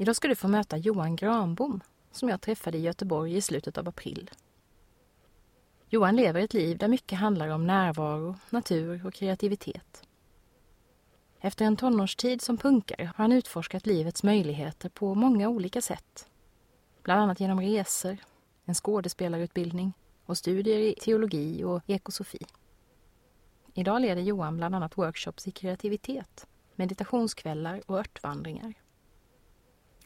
Idag ska du få möta Johan Granbom som jag träffade i Göteborg i slutet av april. Johan lever ett liv där mycket handlar om närvaro, natur och kreativitet. Efter en tonårstid som punkare har han utforskat livets möjligheter på många olika sätt. Bland annat genom resor, en skådespelarutbildning och studier i teologi och ekosofi. Idag leder Johan bland annat workshops i kreativitet, meditationskvällar och örtvandringar.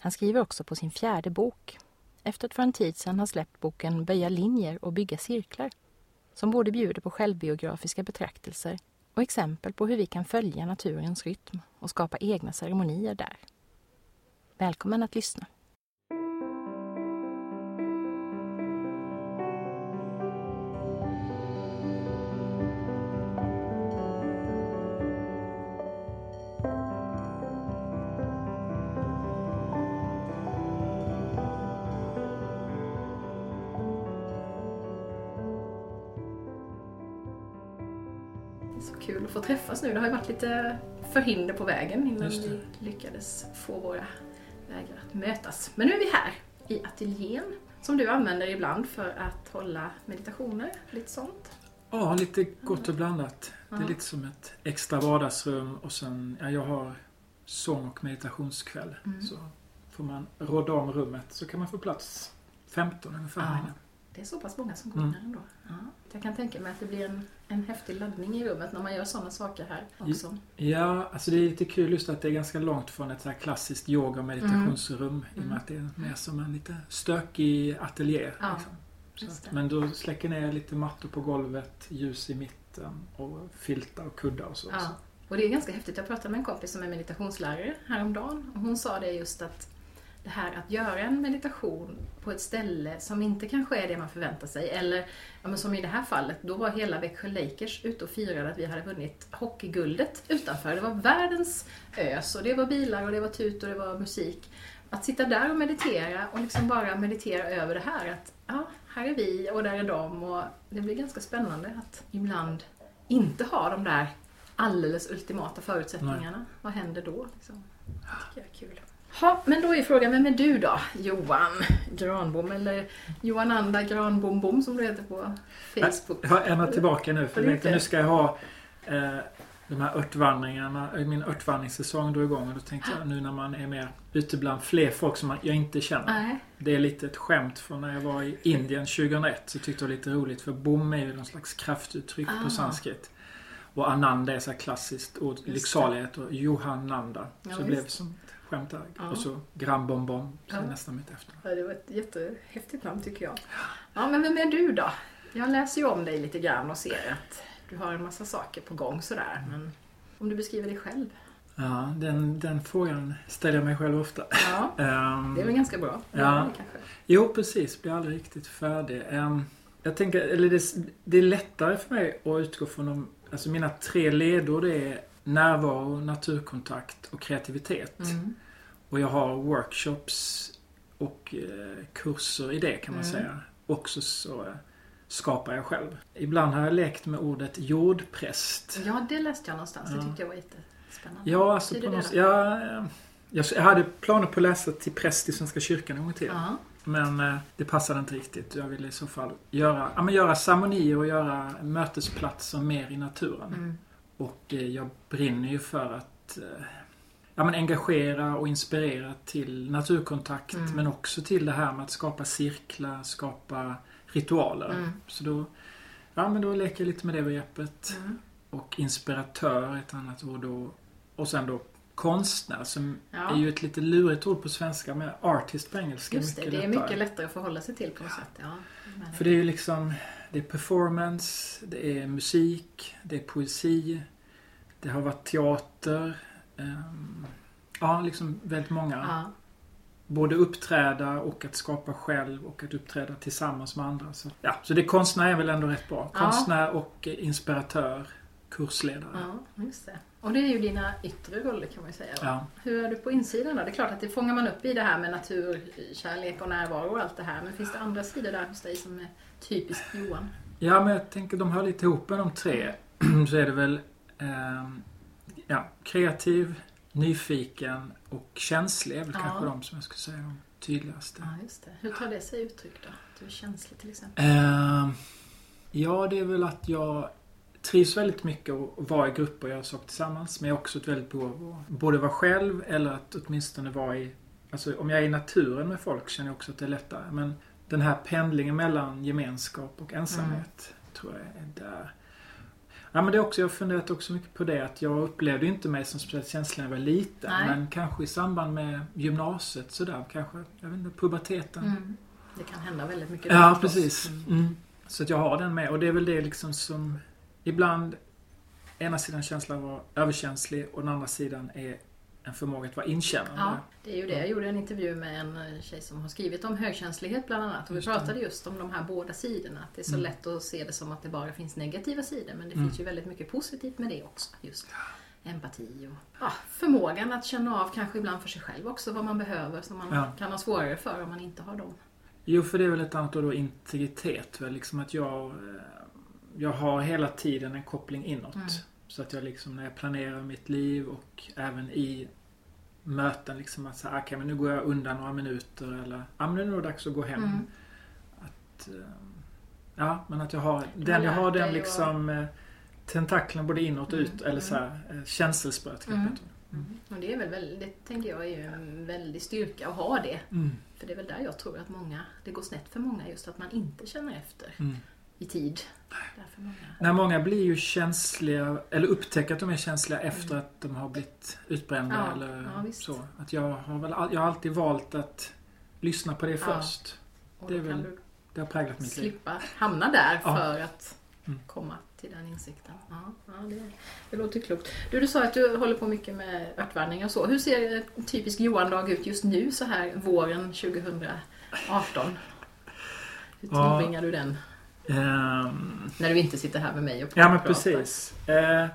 Han skriver också på sin fjärde bok efter att för en tid sedan ha släppt boken Böja linjer och bygga cirklar som både bjuder på självbiografiska betraktelser och exempel på hur vi kan följa naturens rytm och skapa egna ceremonier där. Välkommen att lyssna. Kul att få träffas nu. Det har ju varit lite förhinder på vägen innan det. vi lyckades få våra vägar att mötas. Men nu är vi här i ateljén som du använder ibland för att hålla meditationer, lite sånt. Ja, lite gott och blandat. Det Ja. är lite som ett extra vardagsrum och sen, ja, jag har sång och meditationskväll. Mm. Så får man råda om rummet så kan man få plats 15 ungefär Ja. Det är så pass många som går Mm. ändå. Ja. Jag kan tänka mig att det blir en, en häftig laddning i rummet när man gör sådana saker här också. Ja, alltså det är lite kul just att det är ganska långt från ett så här klassiskt yoga och meditationsrum i och Mm. med att det är mer som en lite stökig ateljé. Ja, liksom. Att, men då släcker ner lite mattor på golvet, ljus i mitten och filtar och kuddar och så. Ja. Och det är ganska häftigt. Jag pratade med en kompis som är meditationslärare häromdagen och hon sa det just att det här att göra en meditation på ett ställe som inte kanske är det man förväntar sig eller ja, som i det här fallet, då var hela Växjö Lakers ute och firade att vi hade vunnit hockeyguldet utanför. Det var världens ös och det var bilar och det var tut och det var musik. Att sitta där och meditera och liksom bara meditera över det här att ja, här är vi och där är de och det blir ganska spännande att ibland inte ha de där alldeles ultimata förutsättningarna. Vad händer då? Liksom? Det tycker jag är kul. Ha, men då är frågan, vem är du då? Johan Granbom eller Johananda Granbombom som du heter på Facebook? Jag har ändrat tillbaka nu för tänkte nu ska jag ha eh, de här örtvandringarna, eh, min örtvandringssäsong drog igång och då tänkte jag nu när man är mer ute bland fler folk som jag inte känner. Nej. Det är lite ett skämt från när jag var i Indien 2001 så tyckte jag det var lite roligt för bom är ju någon slags kraftuttryck Ah. på sanskrit. Och Ananda är så klassiskt ord, det. lycksalighet och Johannanda. Ja, så det blev som ett skämt där. Ja. Och så Granbombom, så Ja. nästan mitt efter. Ja, det var ett jättehäftigt namn tycker jag. Ja, men vem är du då? Jag läser ju om dig lite grann och ser att du har en massa saker på gång sådär. Men om du beskriver dig själv? Ja, den, den frågan ställer jag mig själv ofta. Ja, Ehm, det är väl ganska bra. Ja. kanske. Jo, precis. Blir aldrig riktigt färdig. Ehm, jag tänker, eller det, det är lättare för mig att utgå från de, alltså mina tre ledord är närvaro, naturkontakt och kreativitet. Mm. Och jag har workshops och eh, kurser i det kan man Mm. säga. Också så eh, skapar jag själv. Ibland har jag lekt med ordet jordpräst. Ja, det läste jag någonstans. Det Ja. tyckte jag var jättespännande. Ja, alltså på det något, ja, eh, jag, jag hade planer på att läsa till präst i Svenska kyrkan en gång till. Ja. Men eh, det passade inte riktigt. Jag ville i så fall göra, ja, men göra ceremonier och göra mötesplatser mer i naturen. Mm. Och eh, jag brinner ju för att eh, ja, men engagera och inspirera till naturkontakt Mm. men också till det här med att skapa cirklar, skapa ritualer. Mm. Så då, ja, men då leker jag lite med det begreppet. Mm. Och inspiratör ett annat ord. Och, och sen då konstnär som Ja. är ju ett lite lurigt ord på svenska men artist på engelska Just det, mycket det är lättare. mycket lättare att förhålla sig till på något sätt. Ja. För det är ju liksom, det är performance, det är musik, det är poesi, det har varit teater. Ehm, ja, liksom väldigt många. ja. både uppträda och att skapa själv och att uppträda tillsammans med andra. Så, ja, så det konstnär är väl ändå rätt bra. Konstnär och eh, inspiratör, kursledare. Ja, just det. Och det är ju dina yttre roller kan man ju säga. Ja. Hur är du på insidan då? Det är klart att det fångar man upp i det här med naturkärlek och närvaro och allt det här. Men finns det andra sidor där hos dig som är typiskt Johan? Ja, men jag tänker de hör lite ihop med de tre. Så är det väl ehm, ja, kreativ, nyfiken och känslig är väl Ja. kanske de som jag skulle säga de tydligaste. Ja, just det. Hur tar det sig uttryck då? Att du är känslig till exempel? Ehm, ja, det är väl att jag trivs väldigt mycket att vara i grupper och göra saker tillsammans. Men jag har också ett väldigt behov av att både vara själv eller att åtminstone vara i... Alltså om jag är i naturen med folk känner jag också att det är lättare. Men den här pendlingen mellan gemenskap och ensamhet tror jag är där. Ja, men det också, jag har funderat också mycket på det att jag upplevde inte mig som speciellt känslig när jag var liten. Nej. Men kanske i samband med gymnasiet sådär, kanske, jag vet inte, puberteten. Mm. Det kan hända väldigt mycket. Ja, precis. Mm. Så att jag har den med. Och det är väl det liksom som ibland ena sidan känslan vara överkänslig och den andra sidan är en förmåga att vara inkännande. Ja, det är ju det. Jag gjorde en intervju med en eh, tjej som har skrivit om högkänslighet bland annat. Och vi pratade just om de här båda sidorna. Att det är så Mm. lätt att se det som att det bara finns negativa sidor. Men det Mm. finns ju väldigt mycket positivt med det också. Just empati och ja, förmågan att känna av kanske ibland för sig själv också vad man behöver som man Ja. kan ha svårare för om man inte har dem. Jo, för det är väl ett annat ord då, integritet. Väl? Liksom att jag, eh, jag har hela tiden en koppling inåt. Mm. Så att jag liksom när jag planerar mitt liv och även i möten liksom att säga, okej men nu går jag undan några minuter eller, ja men nu är det nog dags att gå hem. Mm. Att, eh, ja, men att jag har, den, jag har den dig och- liksom eh, tentaklerna både inåt och Mm, ut, eller mm. så här, eh, känselspröt. Mm. Mm. Och det är väl, väl, det tänker jag är ju en väldig styrka att ha det. Mm. För det är väl där jag tror att många, det går snett för många just att man inte känner efter Mm. i tid. Många. När många blir ju känsliga, eller upptäcker att de är känsliga efter att de har blivit utbrända Mm. Ja, eller ja, så. Att jag har väl jag har alltid valt att lyssna på det Ja. först. Det är väl Det har präglat mitt liv. slippa hamna där för att Mm. komma till den insikten. Ja, det, det låter klokt. Du, du sa att du håller på mycket med örtvandring och så. Hur ser en typisk Johan-dag ut just nu så här våren 2018? Hur tillbringar du den? Ehm, När du inte sitter här med mig och Ja men pratar. precis. Eh,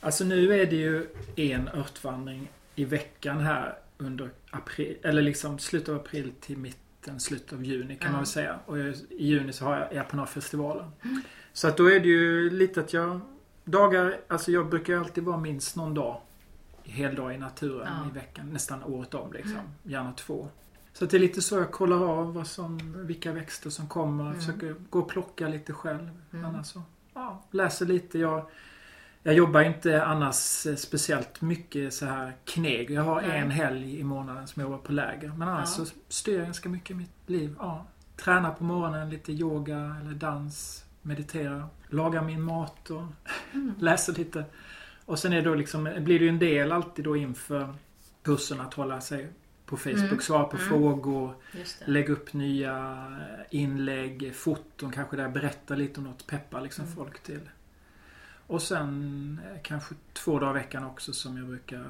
alltså nu är det ju en örtvandring i veckan här under april, eller liksom slutet av april till mitten, slutet av juni kan Ja. man väl säga. Och jag, i juni så har jag Japanarfestivalen. Så att då är det ju lite att jag dagar, alltså jag brukar alltid vara minst någon dag heldag i naturen Ja. i veckan, nästan året om liksom. Mm. Gärna två. Så det är lite så jag kollar av vad som, vilka växter som kommer. Mm. Försöker gå och plocka lite själv. Mm. Annars så, ja, läser lite. Jag, jag jobbar inte annars speciellt mycket så här kneg. Jag har Nej. en helg i månaden som jag jobbar på läger. Men annars Ja. så styr jag ganska mycket mitt liv. Ja. Tränar på morgonen, lite yoga eller dans. Mediterar. Lagar min mat och Mm. läser lite. Och sen är det då liksom, blir det ju en del alltid då inför kursen att hålla sig på Facebook, Mm. svara på Mm. frågor, lägga upp nya inlägg, foton kanske där jag berättar lite om något, peppar liksom Mm. folk till. Och sen eh, kanske två dagar i veckan också som jag brukar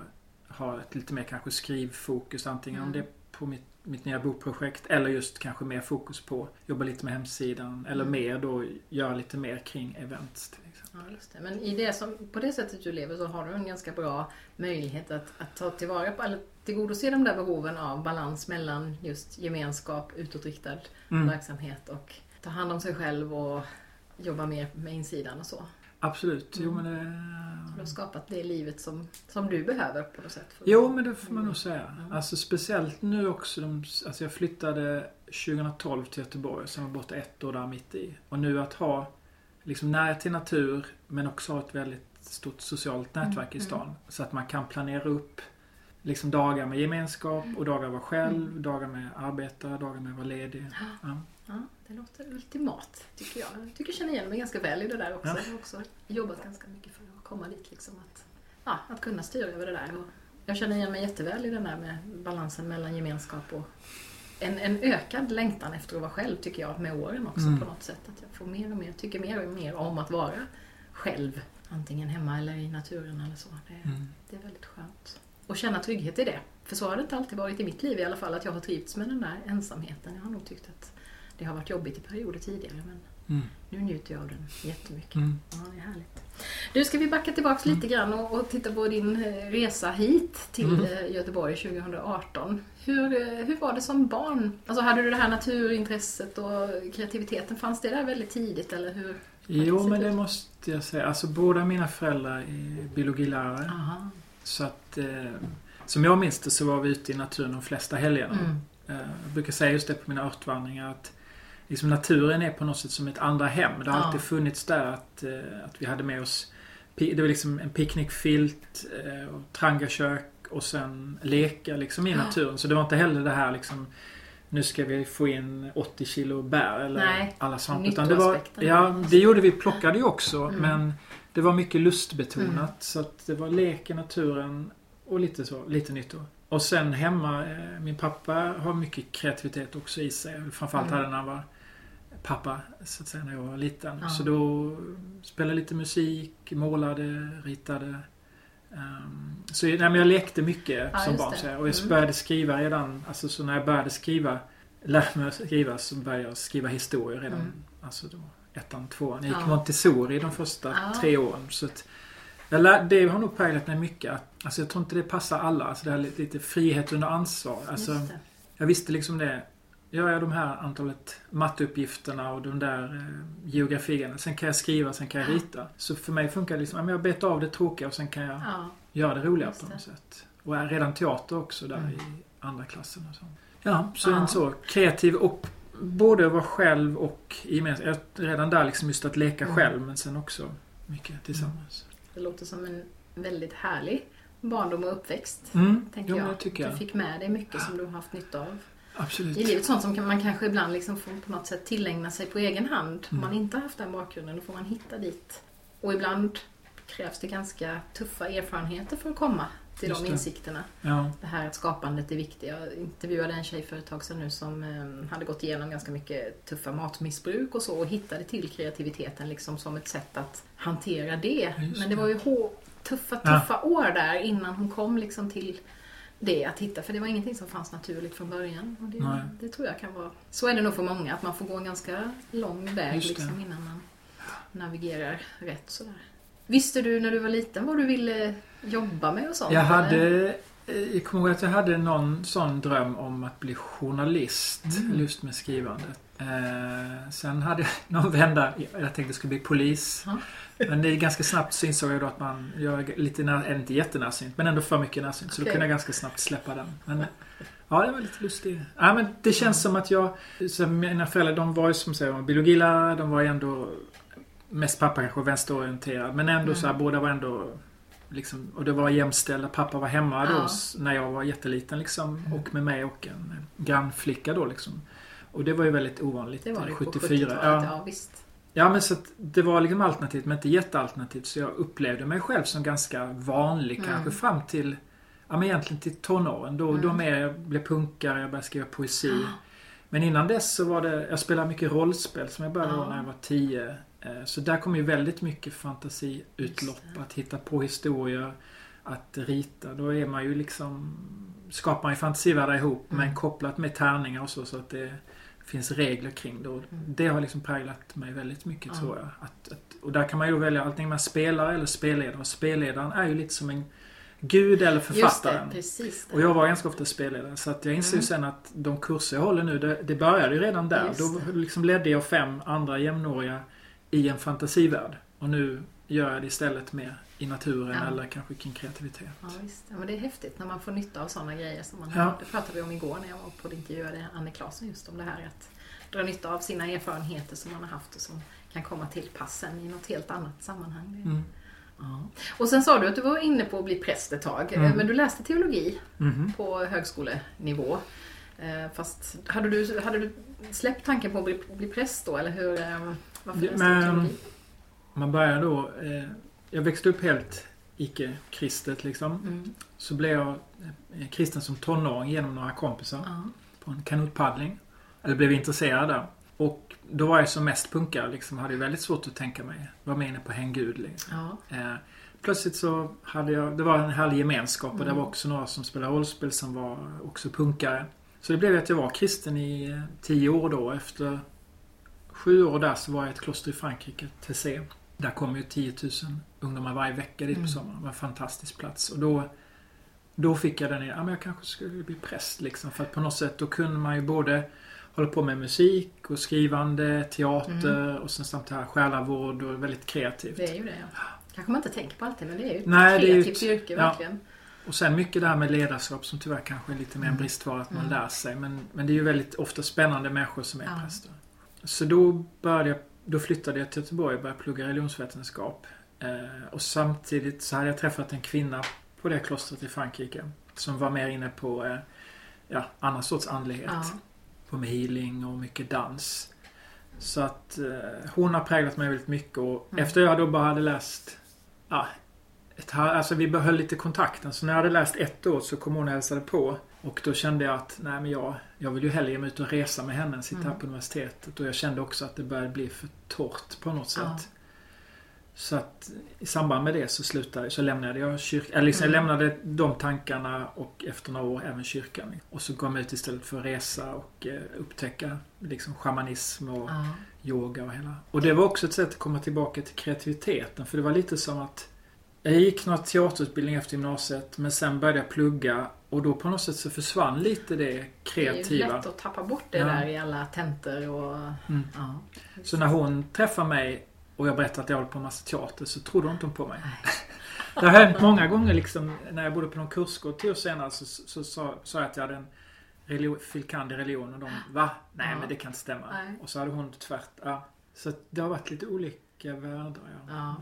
ha ett lite mer kanske skrivfokus antingen om Mm. det är på mitt, mitt nya bokprojekt eller just kanske mer fokus på jobba lite med hemsidan eller Mm. mer då göra lite mer kring events till. Ja, just det. Men i det som, på det sättet du lever så har du en ganska bra möjlighet att, att ta tillvara på, eller tillgodose de där behoven av balans mellan just gemenskap, utåtriktad Mm. verksamhet och ta hand om sig själv och jobba mer med insidan och så. Absolut. Jo Mm. men Du det... har skapat det livet som, som du behöver på något sätt. Jo men det får man nog säga. Mm. Alltså speciellt nu också. De, alltså jag flyttade 2012 till Göteborg. Sen var borta ett år där mitt i. Och nu att ha liksom närhet till natur men också ha ett väldigt stort socialt nätverk i Mm, stan. Så att man kan planera upp liksom dagar med gemenskap och dagar att vara själv, Mm. dagar med arbeta, dagar med att vara ledig. Ja. Ja, det låter ultimat tycker jag. Jag tycker jag känner igen mig ganska väl i det där också. Ja. Jag har också jobbat ganska mycket för att komma dit. Liksom att, ja, att kunna styra över det där. Och jag känner igen mig jätteväl i den där med balansen mellan gemenskap och en, en ökad längtan efter att vara själv tycker jag med åren också Mm. på något sätt. Att jag får mer och mer, tycker mer och mer om att vara själv. Antingen hemma eller i naturen eller så. Det, Mm. det är väldigt skönt. Och känna trygghet i det. För så har det inte alltid varit i mitt liv i alla fall, att jag har trivts med den där ensamheten. Jag har nog tyckt att det har varit jobbigt i perioder tidigare men Mm. nu njuter jag av den jättemycket. Mm. Ja, det är härligt. Du, ska vi backa tillbaks lite grann och, och titta på din eh, resa hit till Mm. eh, Göteborg 2018. Hur, eh, hur var det som barn? Alltså hade du det här naturintresset och kreativiteten, fanns det där väldigt tidigt eller hur? Jo, men det ut? måste jag säga. Alltså båda mina föräldrar är biologilärare. Aha. Så att, eh, som jag minns det så var vi ute i naturen de flesta helgerna. Mm. Eh, jag brukar säga just det på mina örtvandringar att liksom naturen är på något sätt som ett andra hem. Det har Ja. alltid funnits där att, eh, att vi hade med oss det var liksom en picknickfilt eh, och trangakök och sen leka liksom i Ja. naturen. Så det var inte heller det här liksom nu ska vi få in 80 kilo bär eller Nej, alla svampar. Utan det var, ja, det gjorde vi. Plockade ju också. Mm. Men det var mycket lustbetonat. Mm. Så att det var lek i naturen och lite så, lite nyttor. Och sen hemma, eh, min pappa har mycket kreativitet också i sig. Framförallt Mm. hade när han var pappa, så att säga, när jag var liten. Ja. Så då spelade lite musik, målade, ritade. Ehm, så nej, men jag lekte mycket Ja, som barn. Så och jag Mm. började skriva redan, alltså så när jag började skriva, lära mig att skriva så började jag skriva historier redan, Mm. alltså då ettan, tvåan. Jag gick Ja. Montessori de första Ja. tre åren. Så att lär, det har nog präglat mig mycket. Att, alltså jag tror inte det passar alla. Alltså det här lite, lite frihet under ansvar. Alltså, jag visste liksom det. Gör jag de här antalet matteuppgifterna och de där eh, geografierna. Sen kan jag skriva, sen kan jag Ja. rita. Så för mig funkar det liksom, jag bet av det tråkiga och sen kan jag Ja. göra det roliga på något det. sätt. Och är redan teater också där Mm. i andra klassen och så. Ja, så Ja. en så kreativ och både att vara själv och gemensamt. Redan där liksom just att leka Mm. själv men sen också mycket tillsammans. Det låter som en väldigt härlig barndom och uppväxt. Mm, Tänker jo, jag. jag. Du fick med dig mycket som du har haft nytta av Absolut. i livet. Sånt som man kanske ibland liksom får på något sätt tillägna sig på egen hand. Om Mm. man inte har haft den bakgrunden, då får man hitta dit. Och ibland krävs det ganska tuffa erfarenheter för att komma till Just de det. insikterna. Ja, Det här att skapandet är viktigt. Jag intervjuade en tjej för ett tag sedan nu som eh, hade gått igenom ganska mycket tuffa matmissbruk och så och hittade till kreativiteten liksom som ett sätt att hantera det. Just Men det var ju hår, tuffa, Ja. tuffa år där innan hon kom liksom till det att hitta. För det var ingenting som fanns naturligt från början. Och det, det tror jag kan vara... Så är det nog för många, att man får gå en ganska lång väg liksom, innan man navigerar rätt sådär. Visste du när du var liten vad du ville jobba med och sånt? Jag hade eh, jag kommer ihåg att jag hade någon sån dröm om att bli journalist. Mm. Just med skrivandet. Eh, sen hade jag någon vän där, jag tänkte jag skulle bli polis. Ja. Men det är ganska snabbt så insåg jag då att man, jag är lite, när, är inte jättenärsynt, men ändå för mycket närsynt. Så då kunde jag ganska snabbt släppa den. Men, ja, det var lite lustigt. Ja, men det känns som att jag, så mina föräldrar de var ju som säger biologilärare, de var ju ändå mest pappa kanske vänsterorienterad. Men ändå Mm. så här, båda var ändå liksom, och det var jämställda. Pappa var hemma då Ja. när jag var jätteliten liksom. Mm. Och med mig och en grannflicka då liksom. Och det var ju väldigt ovanligt. Det var det på 74. 70-talet, Ja. ja visst. Ja men så att det var liksom alternativt men inte jättealternativt så jag upplevde mig själv som ganska vanlig Mm. kanske fram till Ja men egentligen till tonåren. Då, Mm. då mer jag blev punkare, jag började skriva poesi. Men innan dess så var det, jag spelade mycket rollspel som jag började Ja. då när jag var 10. Eh, Så där kom ju väldigt mycket fantasiutlopp. Att hitta på historier, att rita. Då är man ju liksom skapar man ju fantasivärldar ihop Mm. men kopplat med tärningar och så så att det finns regler kring det. Och Det har liksom präglat mig väldigt mycket Mm. Ja. tror jag. Att, att, och där kan man ju välja antingen man spelare eller spelledare. Och spelledaren är ju lite som en gud eller Just det, författaren. precis. Det. Och jag var ganska ofta spelledare så att jag inser ju Mm. sen att de kurser jag håller nu, det, det började ju redan där. Då liksom ledde jag fem andra jämnåriga i en fantasivärld. Och nu gör jag det istället mer i naturen Ja. eller kanske kring kreativitet. Ja, visst. Ja, men det är häftigt när man får nytta av sådana grejer. Som man, Ja. Det pratade vi om igår när jag var på och intervjuade Anne Claesson just om det här att dra nytta av sina erfarenheter som man har haft och som kan komma till passen i något helt annat sammanhang. Mm. Ja. Och sen sa du att du var inne på att bli präst ett tag, Mm. men du läste teologi Mhm. på högskolenivå. Eh, Fast hade du, hade du släppt tanken på att bli, bli präst då, eller hur? Varför men-? Man börjar då, eh, jag växte upp helt icke-kristet liksom. Mm. Så blev jag eh, kristen som tonåring genom några kompisar. Ja. på en kanotpaddling. Eller blev intresserad där. Och då var jag som mest punkare liksom. Hade väldigt svårt att tänka mig vara med inne på Häng Gud. Liksom. Ja. Eh, plötsligt så hade jag, det var en härlig gemenskap och Mm. det var också några som spelade rollspel som var också punkare. Så det blev att jag var kristen i eh, tio år då. Efter sju år där så var jag i ett kloster i Frankrike, Tessé. Där kom ju 10 000 ungdomar varje vecka dit på Mm. sommaren. Det var en fantastisk plats. Och då, då fick jag den idén, ja men jag kanske skulle bli präst liksom. För att på något sätt då kunde man ju både hålla på med musik och skrivande, teater och sen samt här själavård och väldigt kreativt. Det är ju det, ja. Kanske man inte tänker på alltid, men det är ju ett Nej, det är ju kreativt ett- yrke, ja. verkligen. Och sen mycket det här med ledarskap som tyvärr kanske är lite mer en Mm. bristvara att man Mm. lär sig. Men, men det är ju väldigt ofta spännande människor som är Ja. präster. Så då, började jag, då flyttade jag till Göteborg och började plugga religionsvetenskap. Eh, och samtidigt så hade jag träffat en kvinna på det klostret i Frankrike. Som var mer inne på eh, ja, annan sorts andlighet. Ja. På med healing och mycket dans. Så att eh, hon har präglat mig väldigt mycket och Mm. efter jag då bara hade läst ja, ett, alltså vi behöll lite kontakten. Så när jag hade läst ett år så kom hon och hälsade på. Och då kände jag att nej men jag, jag vill ju hellre ge mig ut och resa med henne än sitta Mm. här på universitetet. Och jag kände också att det började bli för torrt på något sätt. Ja. Så att i samband med det så slutade, så lämnade jag kyrkan. Eller liksom Mm. jag lämnade de tankarna och efter några år även kyrkan. Och så gav jag ut istället för att resa och eh, upptäcka liksom shamanism och Ja. yoga och hela. Och det var också ett sätt att komma tillbaka till kreativiteten. För det var lite som att jag gick några teaterutbildning efter gymnasiet men sen började jag plugga och då på något sätt så försvann lite det Det är ju kreativa. lätt att tappa bort det Ja. där i alla tentor och... Mm. Ja. Så när hon träffade mig och jag berättade att jag håller på med massa teater så trodde hon inte på mig. Det har hänt många gånger liksom när jag bodde på någon kursgård till år senare så, så, så sa sa jag att jag hade en religion, filkand i religion och de va? Nej Ja. men det kan inte stämma. Nej. Och så hade hon tvärt. Ja. Så det har varit lite olika världar. Ja.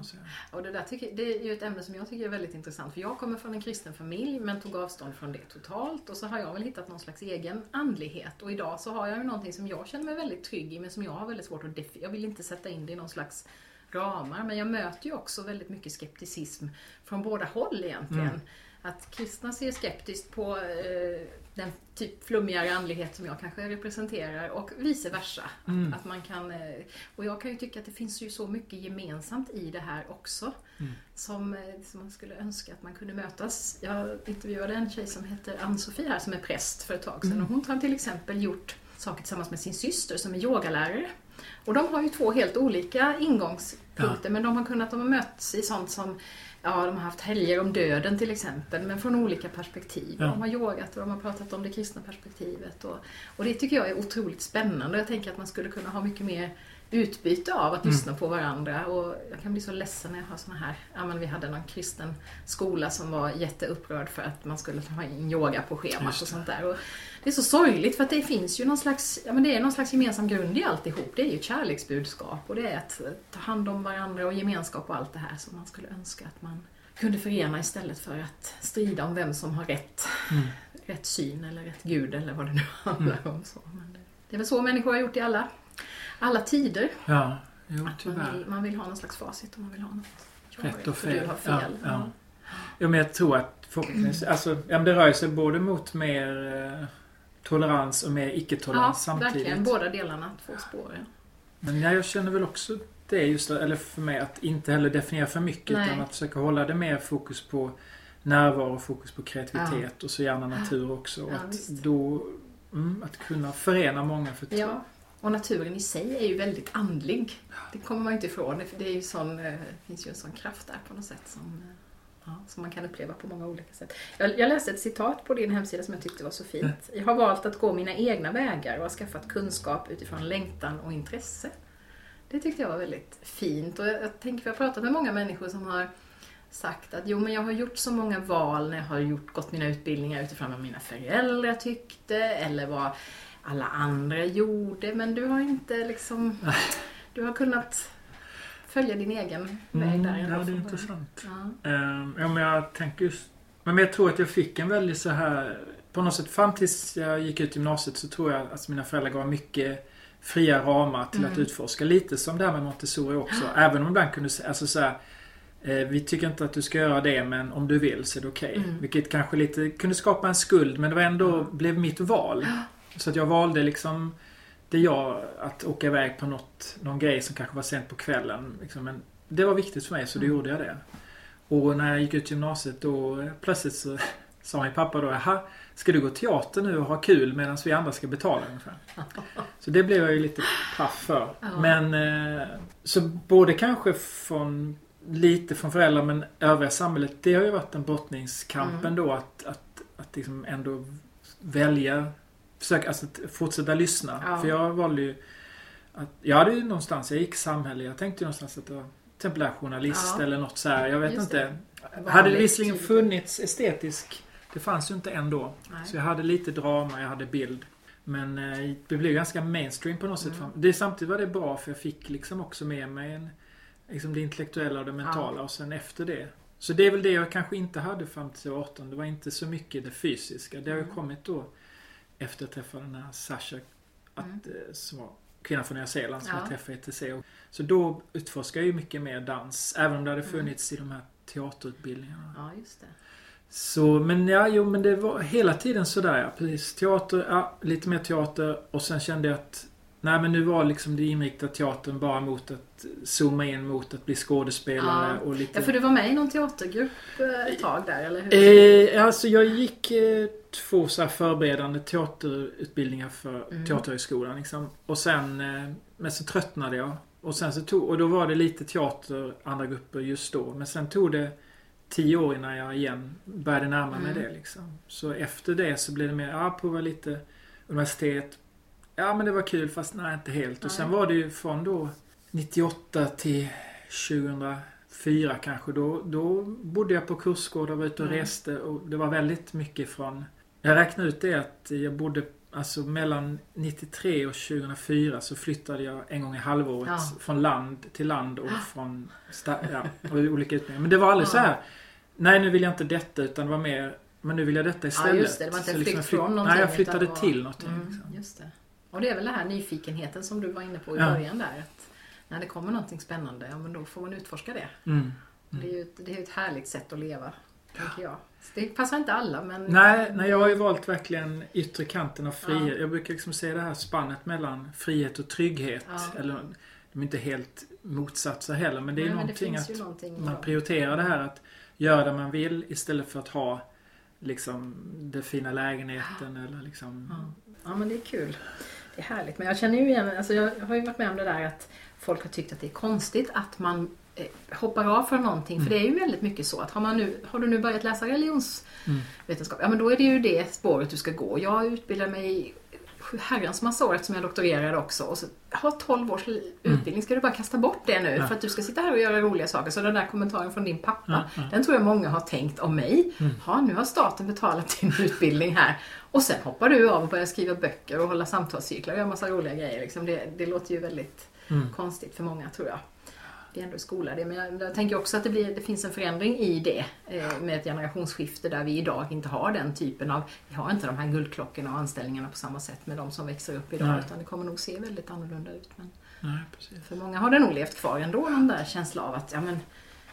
Och det, där tycker, det är ju ett ämne som jag tycker är väldigt intressant. För jag kommer från en kristen familj men tog avstånd från det totalt. Och så har jag väl hittat någon slags egen andlighet. Och idag så har jag ju någonting som jag känner mig väldigt trygg i men som jag har väldigt svårt att definiera. Jag vill inte sätta in det i någon slags ramar. Men jag möter ju också väldigt mycket skepticism från båda håll egentligen. Mm. Att kristna ser skeptiskt på eh, den typ flummigare andlighet som jag kanske representerar och vice versa. Mm. Att man kan, eh, och jag kan ju tycka att det finns ju så mycket gemensamt i det här också. Mm. Som, eh, som man skulle önska att man kunde mötas. Jag intervjuade en tjej som heter Ann-Sofie här som är präst för ett tag sedan. Mm. Och hon har till exempel gjort saker tillsammans med sin syster som är yogalärare. Och de har ju två helt olika ingångspunkter men de har kunnat, de har mötts i sånt som Ja, de har haft helger om döden till exempel, men från olika perspektiv. Ja. De har yogat och de har pratat om det kristna perspektivet. Och, och det tycker jag är otroligt spännande. Jag tänker att man skulle kunna ha mycket mer utbyte av att Mm. lyssna på varandra. Och jag kan bli så ledsen när jag har såna här, ja men vi hade någon kristen skola som var jätteupprörd för att man skulle ha in yoga på schemat och sånt där. Och det är så sorgligt för att det finns ju någon slags, ja men det är någon slags gemensam grund i alltihop. Det är ju ett kärleksbudskap och det är att ta hand om varandra och gemenskap och allt det här som man skulle önska att man kunde förena istället för att strida om vem som har rätt, Mm. rätt syn eller rätt gud eller vad det nu handlar om. Så. Men det, det är väl så människor har gjort i alla, alla tider. Ja, jo Att man, vill, man vill ha någon slags facit och man vill ha något. Jag Rätt och fel. du har fel. Ja, ja. Ja, men jag tror att förhoppningsvis, alltså, ja, det rör sig både mot mer eh, tolerans och mer icke-tolerans Ja, samtidigt. verkligen. Båda delarna, två spår. Ja. Men ja, jag känner väl också det just, eller för mig, att inte heller definiera för mycket Nej. utan att försöka hålla det mer fokus på närvaro och fokus på kreativitet och så gärna natur också. Och Ja, att visst. då, mm, att kunna förena många för Ja, och naturen i sig är ju väldigt andlig. Det kommer man inte ifrån. Det är ju sån, eh, det finns ju en sån kraft där på något sätt som, eh, ja, som man kan uppleva på många olika sätt. Jag, jag läste ett citat på din hemsida som jag tyckte var så fint. Jag har valt att gå mina egna vägar och har skaffat kunskap utifrån längtan och intresse. Det tyckte jag var väldigt fint och jag, jag tänker, för jag har pratat med många människor som har sagt att jo men jag har gjort så många val när jag har gjort, gått mina utbildningar utifrån vad mina föräldrar tyckte eller vad alla andra gjorde men du har inte liksom du har kunnat följa din egen väg Mm, där ja, det är början. intressant. Ja. Ehm, ja, men jag tänker just... Men jag tror att jag fick en väldigt så här... På något sätt fram tills jag gick ut gymnasiet så tror jag att mina föräldrar gav mycket fria ramar till att Mm. utforska. Lite som det här med Montessori också. Även om ibland kunde säga, alltså så här, eh, Vi tycker inte att du ska göra det men om du vill så är det okej. Mm. Vilket kanske lite kunde skapa en skuld men det var ändå, blev mitt val. Så att jag valde liksom det jag, att åka iväg på något, någon grej som kanske var sent på kvällen. Liksom, men det var viktigt för mig så då Mm. gjorde jag det. Och när jag gick ut gymnasiet då plötsligt så sa min pappa då, jaha, ska du gå teater nu och ha kul medan vi andra ska betala ungefär? Så det blev jag ju lite paff för. Ja. Men eh, så både kanske från lite från föräldrar men övriga samhället. Det har ju varit en brottningskamp Mm. ändå att, att, att liksom ändå välja, försöka, alltså fortsätta lyssna. Ja. För jag valde ju att, jag hade ju någonstans, jag gick samhälle, jag tänkte ju någonstans att det var till exempel är journalist Ja. eller något så här. Jag vet Just inte. Vanligt, Hade det visserligen funnits estetisk, det fanns ju inte ändå. Nej. Så jag hade lite drama, jag hade bild. Men eh, det blev ganska mainstream på något sätt. Mm. Det, samtidigt var det bra för jag fick liksom också med mig en, liksom det intellektuella och det mentala och sen efter det. Så det är väl det jag kanske inte hade fram till 18. Det var inte så mycket det fysiska. Det har ju Mm. kommit då efter att jag träffade den här Sasha, att, Mm. eh, som var kvinnan från Nya Zeeland som Ja. jag träffade i ETC. Så då utforskade jag ju mycket mer dans. Även om det hade Mm. funnits i de här teaterutbildningarna. Ja, just det. Så, men ja, jo men det var hela tiden sådär ja. Precis. Teater, ja, lite mer teater och sen kände jag att Nej men nu var liksom det inriktat teatern bara mot att zooma in mot att bli skådespelare Ja. och lite... Ja, för du var med i någon teatergrupp eh, ett tag där, eller hur? Eh, alltså jag gick eh, två så förberedande teaterutbildningar för Mm. Teaterhögskolan liksom. Och sen, eh, men så tröttnade jag. Och sen så tog, och då var det lite teater, andra grupper just då. Men sen tog det tio år innan jag igen började närma mig Mm. det liksom. Så efter det så blev det mer, ja prova lite universitet. Ja men det var kul fast nej inte helt. Och sen var det ju från då 98 till 2004 kanske. Då, då bodde jag på kursgårdar och var ute och Mm. reste och det var väldigt mycket från... Jag räknade ut det att jag bodde Alltså mellan 93 och 2004 så flyttade jag en gång i halvåret Ja. från land till land och från sta- ja, och olika utbildningar. Men det var aldrig Ja. så här. Nej nu vill jag inte detta utan det var mer Men nu vill jag detta istället. Ja, just det. Det var inte en liksom flykt jag från någonting. Nej jag flyttade var- till någonting. Mm, Liksom. just det. Och det är väl den här nyfikenheten som du var inne på i Ja. början där. Att när det kommer någonting spännande, ja men då får man utforska det. Mm. Det är ju ett, det är ett härligt sätt att leva, tänker jag. Så det passar inte alla, men... Nej, nej, jag har ju valt verkligen yttre kanten av frihet. Ja. Jag brukar liksom se det här spannet mellan frihet och trygghet. Ja. Eller, de är inte helt motsatser heller, men det är Nej, någonting finns att någonting man prioriterar det här att göra det man vill istället för att ha liksom den fina lägenheten eller liksom... Ja. ja, men det är kul. Det är härligt. Men jag känner ju igen, alltså jag har ju varit med om det där att folk har tyckt att det är konstigt att man eh, hoppar av från någonting. För det är ju väldigt mycket så att har, man nu, har du nu börjat läsa religionsvetenskap, ja men då är det ju det spåret du ska gå. Jag utbildade mig herrans massa år eftersom jag doktorerade också. Och så, har 12 års utbildning, ska du bara kasta bort det nu för att du ska sitta här och göra roliga saker? Så den där kommentaren från din pappa, den tror jag många har tänkt om mig. Ja, nu har staten betalat din utbildning här. Och sen hoppar du av och börjar skriva böcker och hålla samtalscyklar och göra massa roliga grejer. Liksom det, det låter ju väldigt Mm. konstigt för många tror jag. Är ändå skola det. Men jag, jag tänker också att det, blir, det finns en förändring i det eh, med ett generationsskifte där vi idag inte har den typen av, vi har inte de här guldklockorna och anställningarna på samma sätt med de som växer upp idag. Nej. Utan det kommer nog se väldigt annorlunda ut. Men Nej, för många har det nog levt kvar ändå, någon där känsla av att, ja men,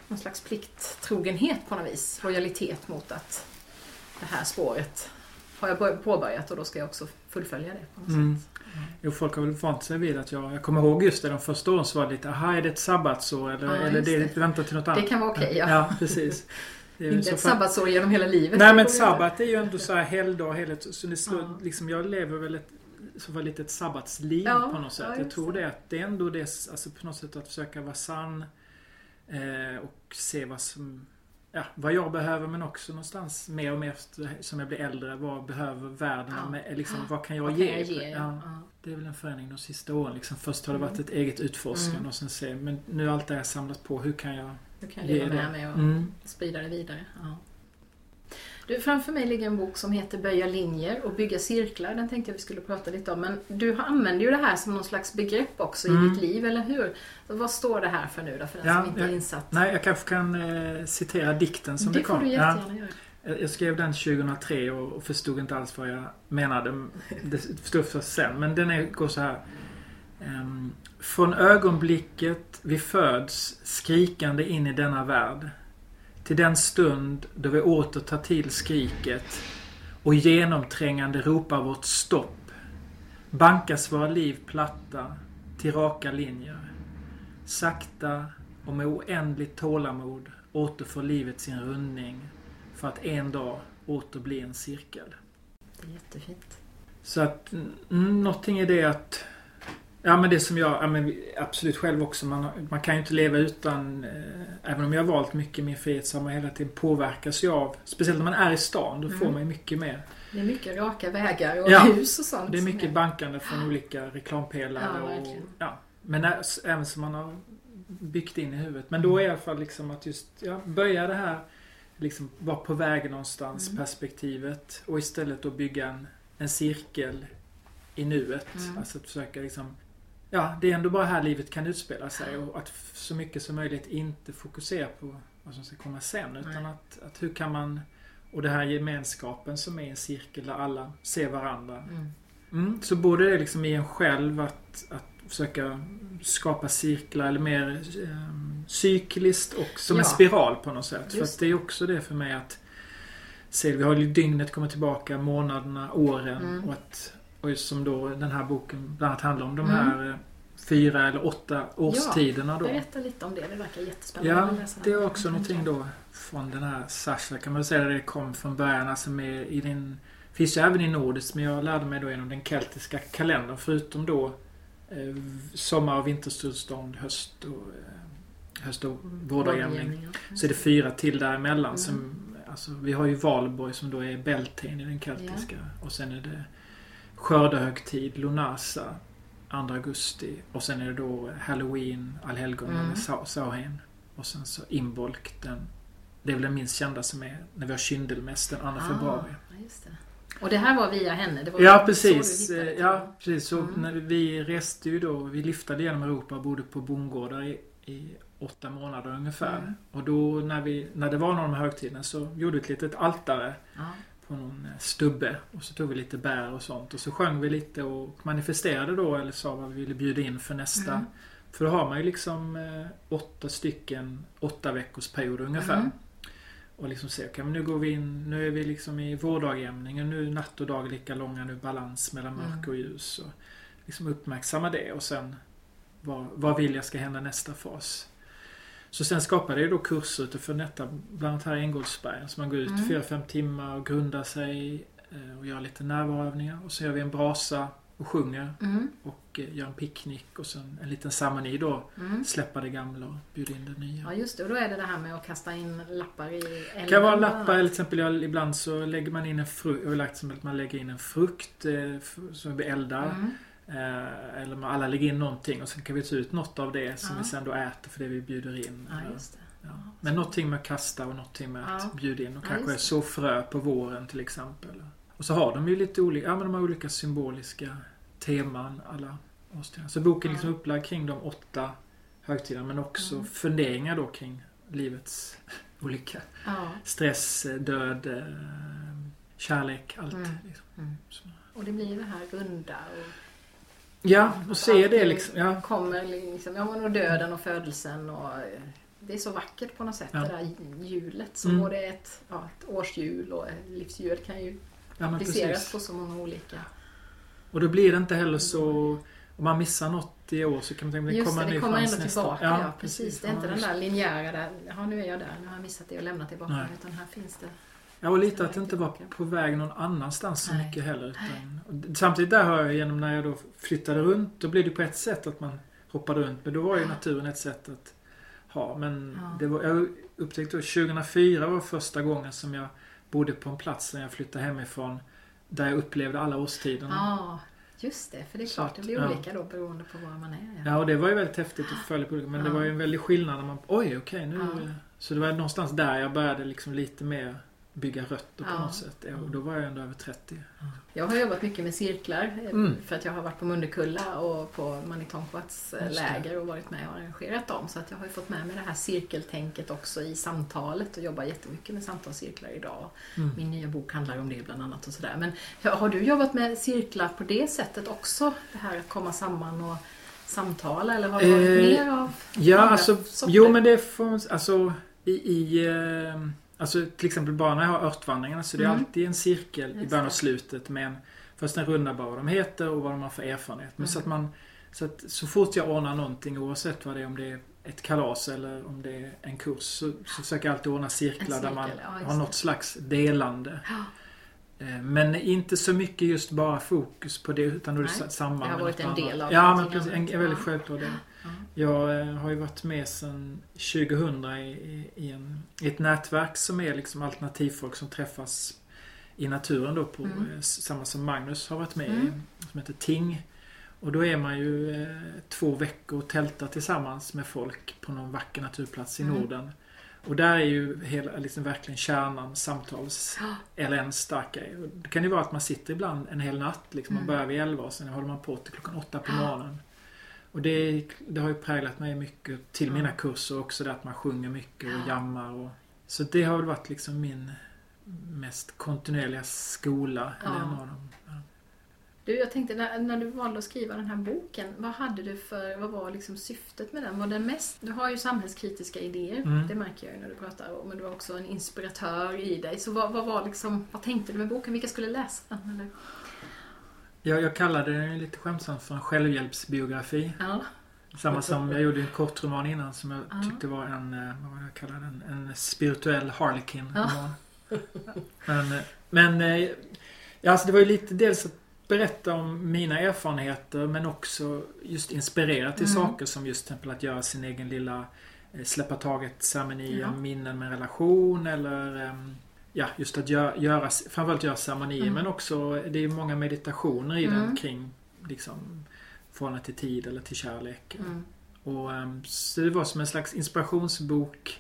någon slags plikttrogenhet på något vis. Lojalitet mot att det här spåret har jag bör- påbörjat och då ska jag också fullfölja det på något Mm. sätt. Jo, folk har väl vant sig vid att jag... Jag kommer ihåg just det, de första åren så var det lite, aha, är det ett sabbatsår eller, Ja, eller det, det. vänta till något annat? Det kan vara okej, ja. Ja, precis. Det är väl Inte så ett sabbatsår genom hela livet. Nej men sabbat är ju ändå så här helgdag, helhet. Så det slår, Ja. liksom, jag lever väl ett, så var lite ett sabbatsliv Ja, på något sätt. ja, jag tror det. det att det är ändå det, alltså på något sätt att försöka vara sann. Eh, och se vad som, ja, vad jag behöver men också någonstans mer och mer efter, som jag blir äldre. Vad behöver världen? Ja. Med, liksom, vad kan jag Vad kan ge? jag ge? Ja, Ja. det är väl en förändring de sista åren. Liksom. Först har det Mm. varit ett eget utforskande Mm. och sen se, men nu allt det här samlat på, hur kan jag Du kan ge leva det? med mig och Mm. sprida det vidare. Ja. Du, framför mig ligger en bok som heter Böja linjer och bygga cirklar. Den tänkte jag vi skulle prata lite om. Men du använder ju det här som någon slags begrepp också Mm. i ditt liv, eller hur? Så vad står det här för nu då, för den Ja, som inte är ja. insatt? Nej, jag kanske kan eh, citera dikten som det det får kom. du Ja. jättegärna göra. Jag jag skrev den 2003 och förstod inte alls vad jag menade. Det förstod först sen. Men den är, går så här. Ehm, Från ögonblicket vi föds skrikande in i denna värld. Till den stund då vi åter tar till skriket och genomträngande ropar vårt stopp. Bankas våra liv platta till raka linjer. Sakta och med oändligt tålamod återfår livet sin rundning för att en dag åter bli en cirkel. Det är jättefint. Så att mm, någonting är det att Ja men det som jag, ja, men absolut själv också. Man, man kan ju inte leva utan, eh, även om jag har valt mycket min frihet så har man hela tiden påverkas ju av, speciellt när man är i stan, då får Mm. man ju mycket mer. Det är mycket raka vägar och Ja, hus och sånt. Det är mycket bankande från olika reklampelare Ja, och, ja. Men även som man har byggt in i huvudet. Men då är i alla fall liksom att just, ja, böja det här, liksom vara på väg någonstans, Mm. perspektivet. Och istället då bygga en, en cirkel i nuet. Mm. Alltså att försöka liksom Ja, det är ändå bara här livet kan utspela sig och att så mycket som möjligt inte fokusera på vad som ska komma sen. Utan Nej. att, att hur kan man och det här gemenskapen som är en cirkel där alla ser varandra. Mm. Mm, så både det liksom i en själv att, att försöka skapa cirklar eller mer eh, cykliskt och som en Ja. spiral på något sätt. För Just att det är också det för mig att se, vi har ju dygnet kommer tillbaka, månaderna, åren Mm. och att och som då den här boken bland annat handlar om de Mm. här eh, fyra eller åtta årstiderna då. Berätta lite om det, det verkar jättespännande. Ja, det är också någonting då från den här Sasha kan man säga det kom från början. Alltså med i den finns ju även i nordiskt men jag lärde mig då genom den keltiska kalendern förutom då eh, sommar och vintersolstånd, höst och, eh, höst och vårdagjämning. Ja. Så är det fyra till däremellan Mm. som Alltså vi har ju Valborg som då är Beltane i den keltiska. Och sen är det Skördehögtid, Lunasa, 2 augusti. Och sen är det då Halloween, Allhelgona Mm. med Sa- Samhain. Och sen så Imbolc, den, det är väl den minst kända som är när vi har Kyndelmäss den 2 Ah, februari. det. Och det här var via henne? Det var Ja så precis. du hittade Eh, Ja precis. Så Mm. när vi reste ju då, vi lyftade genom Europa och bodde på bondgårdar i, i åtta månader ungefär. Mm. Och då när, vi, när det var någon av de här högtiderna så gjorde vi ett litet altare Ja. På någon eh, stubbe. Och så tog vi lite bär och sånt. Och så sjöng vi lite och manifesterade då eller sa vad vi ville bjuda in för nästa. Mm. För då har man ju liksom eh, åtta stycken åtta veckors perioder ungefär. Mm. Och liksom se, okej men nu går vi in, nu är vi liksom i vårdagjämningen. Nu är natt och dag lika långa, nu balans mellan Mm. mörker och ljus. Och liksom uppmärksamma det och sen vad, vad vill jag ska hända nästa fas? Så sen skapade jag då kurser utifrån detta, bland annat här i Änggårdsbergen. Så man går ut Mm. fyra fem timmar och grundar sig eh, och gör lite närvaroövningar. Och så gör vi en brasa och sjunger Mm. och eh, gör en picknick och sen en liten ceremoni då. Mm. Släppa det gamla och bjuda in det nya. Ja just det, och då är det det här med att kasta in lappar i elden. Det kan vara lappar, eller till exempel jag, ibland så lägger man in en frukt, jag har lagt som att man lägger in en frukt eh, som vi eldar. Mm. Eh, eller man alla lägger in någonting och sen kan vi ta ut något av det som Ja. vi sen då äter för det vi bjuder in. Ja ja. Men någonting med att kasta och någonting med att bjuda in. Och kanske så frö på våren till exempel. Och så har de ju lite olika, ja men de har olika symboliska teman alla årstider. Så boken är liksom upplagd kring de åtta högtiderna men också Mm. funderingar då kring livets olika stress, död, eh, kärlek, allt. Mm. Liksom. Mm. Och det blir det här runda och Ja, och se det liksom. Ja, kommer liksom, ja men döden och födelsen och eh, det är så vackert på något sätt Ja. det där hjulet som Mm. både ett, ja, ett årshjul och livshjul kan ju ja appliceras precis. på så många olika. Och då blir det inte heller så... Om man missar något i år så kan man tänka att det kommer en ny kommer ändå tillbaka. Ja, precis. Det är Ja, inte den där linjära där, ja nu är jag där, nu har jag missat det och lämnat det bakom utan här finns det. Ja, och lite att det inte var Tillbaka. på väg någon annanstans så Nej. mycket heller. Utan, samtidigt där har jag genom när jag då flyttade runt, då blev det på ett sätt att man hoppade runt. Men då var ju naturen ett sätt att ha. Men Ja. det var, jag upptäckte då 2004 var första gången som jag bodde på en plats när jag flyttade hemifrån. Där jag upplevde alla årstiderna. Ja, just det. För det är klart, att, det blir ja. olika då beroende på var man är. Ja, och det var ju väldigt häftigt att följa på det. Men det Ja. var ju en väldig skillnad när man, oj okej nu. Ja. Så det var någonstans där jag började liksom lite mer bygga rötter på Ja. något sätt. Och då var jag ändå över 30. Jag har jobbat mycket med cirklar eh, Mm. för att jag har varit på Mundekulla och på Manitonquats eh, läger och varit med och arrangerat dem. Så att jag har ju fått med mig det här cirkeltänket också i samtalet och jobbar jättemycket med samtalscirklar idag. Mm. Min nya bok handlar om det bland annat och sådär. Men har du jobbat med cirklar på det sättet också? Det här att komma samman och samtala eller har det varit Eh, mer av Ja, alltså, sorter? jo men det får alltså i, i eh, Alltså till exempel bara när jag har örtvandringarna så det är Mm. alltid en cirkel i Just början och slutet med en, först en runda bara vad de heter och vad de har för erfarenhet. Men Mm. så att man, så att så fort jag ordnar någonting oavsett vad det är, om det är ett kalas eller om det är en kurs så, så försöker jag alltid ordna cirklar där man ja, har något slags delande. Ja. Eh, Men inte så mycket just bara fokus på det utan då är det Nej, samband det har varit en del av Ja, men precis. En, en väldigt självklar del. Ja. Jag eh, har ju varit med sedan 2000 i, en, i ett nätverk som är liksom alternativfolk som träffas i naturen då på Mm. eh, samma som Magnus har varit med Mm. i. Som heter Ting. Och då är man ju eh, två veckor och tältar tillsammans med folk på någon vacker naturplats i Mm. Norden. Och där är ju hela, liksom verkligen kärnan samtals eller en stark grej. Och Det kan ju vara att man sitter ibland en hel natt. Liksom, Man Mm. börjar vid 11 och sen håller man på till klockan 8 på morgonen. Och det, det har ju präglat mig mycket till mina kurser också. Det att man sjunger mycket och Ja. jammar. Och, så det har väl varit liksom min mest kontinuerliga skola. Ja. Eller en av dem. Ja. Du, jag tänkte när, när du valde att skriva den här boken, vad hade du för, vad var liksom syftet med den? Var den mest, du har ju samhällskritiska idéer, Mm. det märker jag ju när du pratar, men du har också en inspiratör i dig. Så vad, vad var liksom, vad tänkte du med boken? Vilka skulle läsa den? Eller? Jag, jag kallade den lite skämtsamt för en självhjälpsbiografi. Ja. Samma som jag gjorde en kortroman innan som jag Ja. tyckte var en, eh, vad var jag kallade den, en spirituell harlequin-roman. Men, eh, men eh, ja, alltså det var ju lite dels att berätta om mina erfarenheter men också just inspirera till Mm. saker som just till exempel att göra sin egen lilla släppa taget-ceremoni Ja. om minnen med relation eller ehm, Ja, just att göra, göra framförallt göra ceremonier Mm. men också det är många meditationer i Mm. den kring liksom förhållande till tid eller till kärlek. Mm. Och, ehm, så det var som en slags inspirationsbok.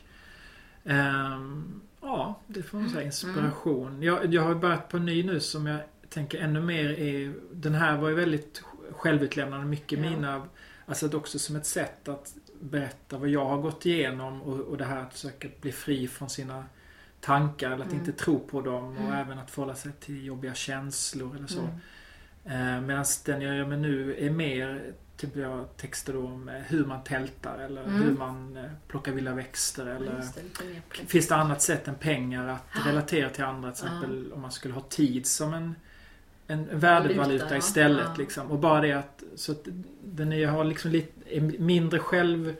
Ehm, ja, det får man säga. Inspiration. Jag, jag har börjat på en ny nu som jag tänker ännu mer är... Den här var ju väldigt självutlämnande. Mycket Ja. mina... Alltså att också som ett sätt att berätta vad jag har gått igenom och, och det här att försöka bli fri från sina tankar eller att Mm. inte tro på dem och Mm. även att förhålla sig till jobbiga känslor eller så. Mm. Eh, Medan den jag gör med nu är mer typ jag texter om eh, hur man tältar eller Mm. hur man eh, plockar vilda växter eller det. Finns det annat sätt än pengar att Ja. relatera till andra? Till Ja. exempel om man skulle ha tid som en, en värdevaluta Valuta, ja. istället. Ja. Liksom. Och bara det att, så att den är, har liksom lite, mindre själv,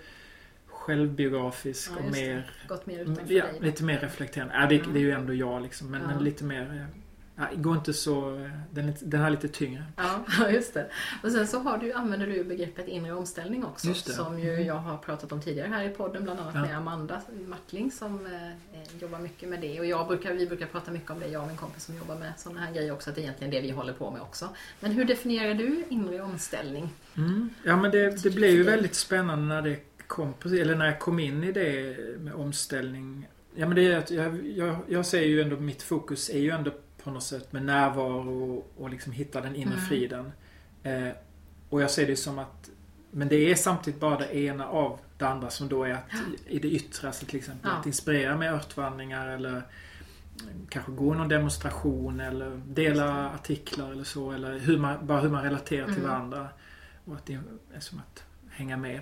självbiografisk Ja, och mer Gått mer utanför Ja, dig. lite mer reflekterande. Ja, det, Mm. det är ju ändå jag liksom. Men, Ja. men lite mer... eh, Ja, går inte så... Den, den här är lite tyngre. Ja, just det. Och sen så har du, använder du begreppet inre omställning också. Som ju Mm. jag har pratat om tidigare här i podden, bland annat med Amanda Martling som eh, eh, jobbar mycket med det. Och jag brukar, vi brukar prata mycket om det, jag och min kompis som jobbar med sådana här grejer också. Att det är egentligen det vi håller på med också. Men hur definierar du inre omställning? Mm. Ja, men det, det blev ju väldigt spännande när det kom, eller när jag kom in i det med omställning. Ja, men det är att jag, jag, jag ser ju ändå, mitt fokus är ju ändå på något sätt med närvaro och, och liksom hitta den inre Mm. friden. Eh, och jag ser det som att men det är samtidigt bara det ena av det andra som då är att i det yttre, alltså till exempel Ja. att inspirera med örtvandringar eller kanske gå någon demonstration eller dela artiklar eller så. Eller hur man, bara hur man relaterar till Mm. varandra. Och att det är som att hänga med.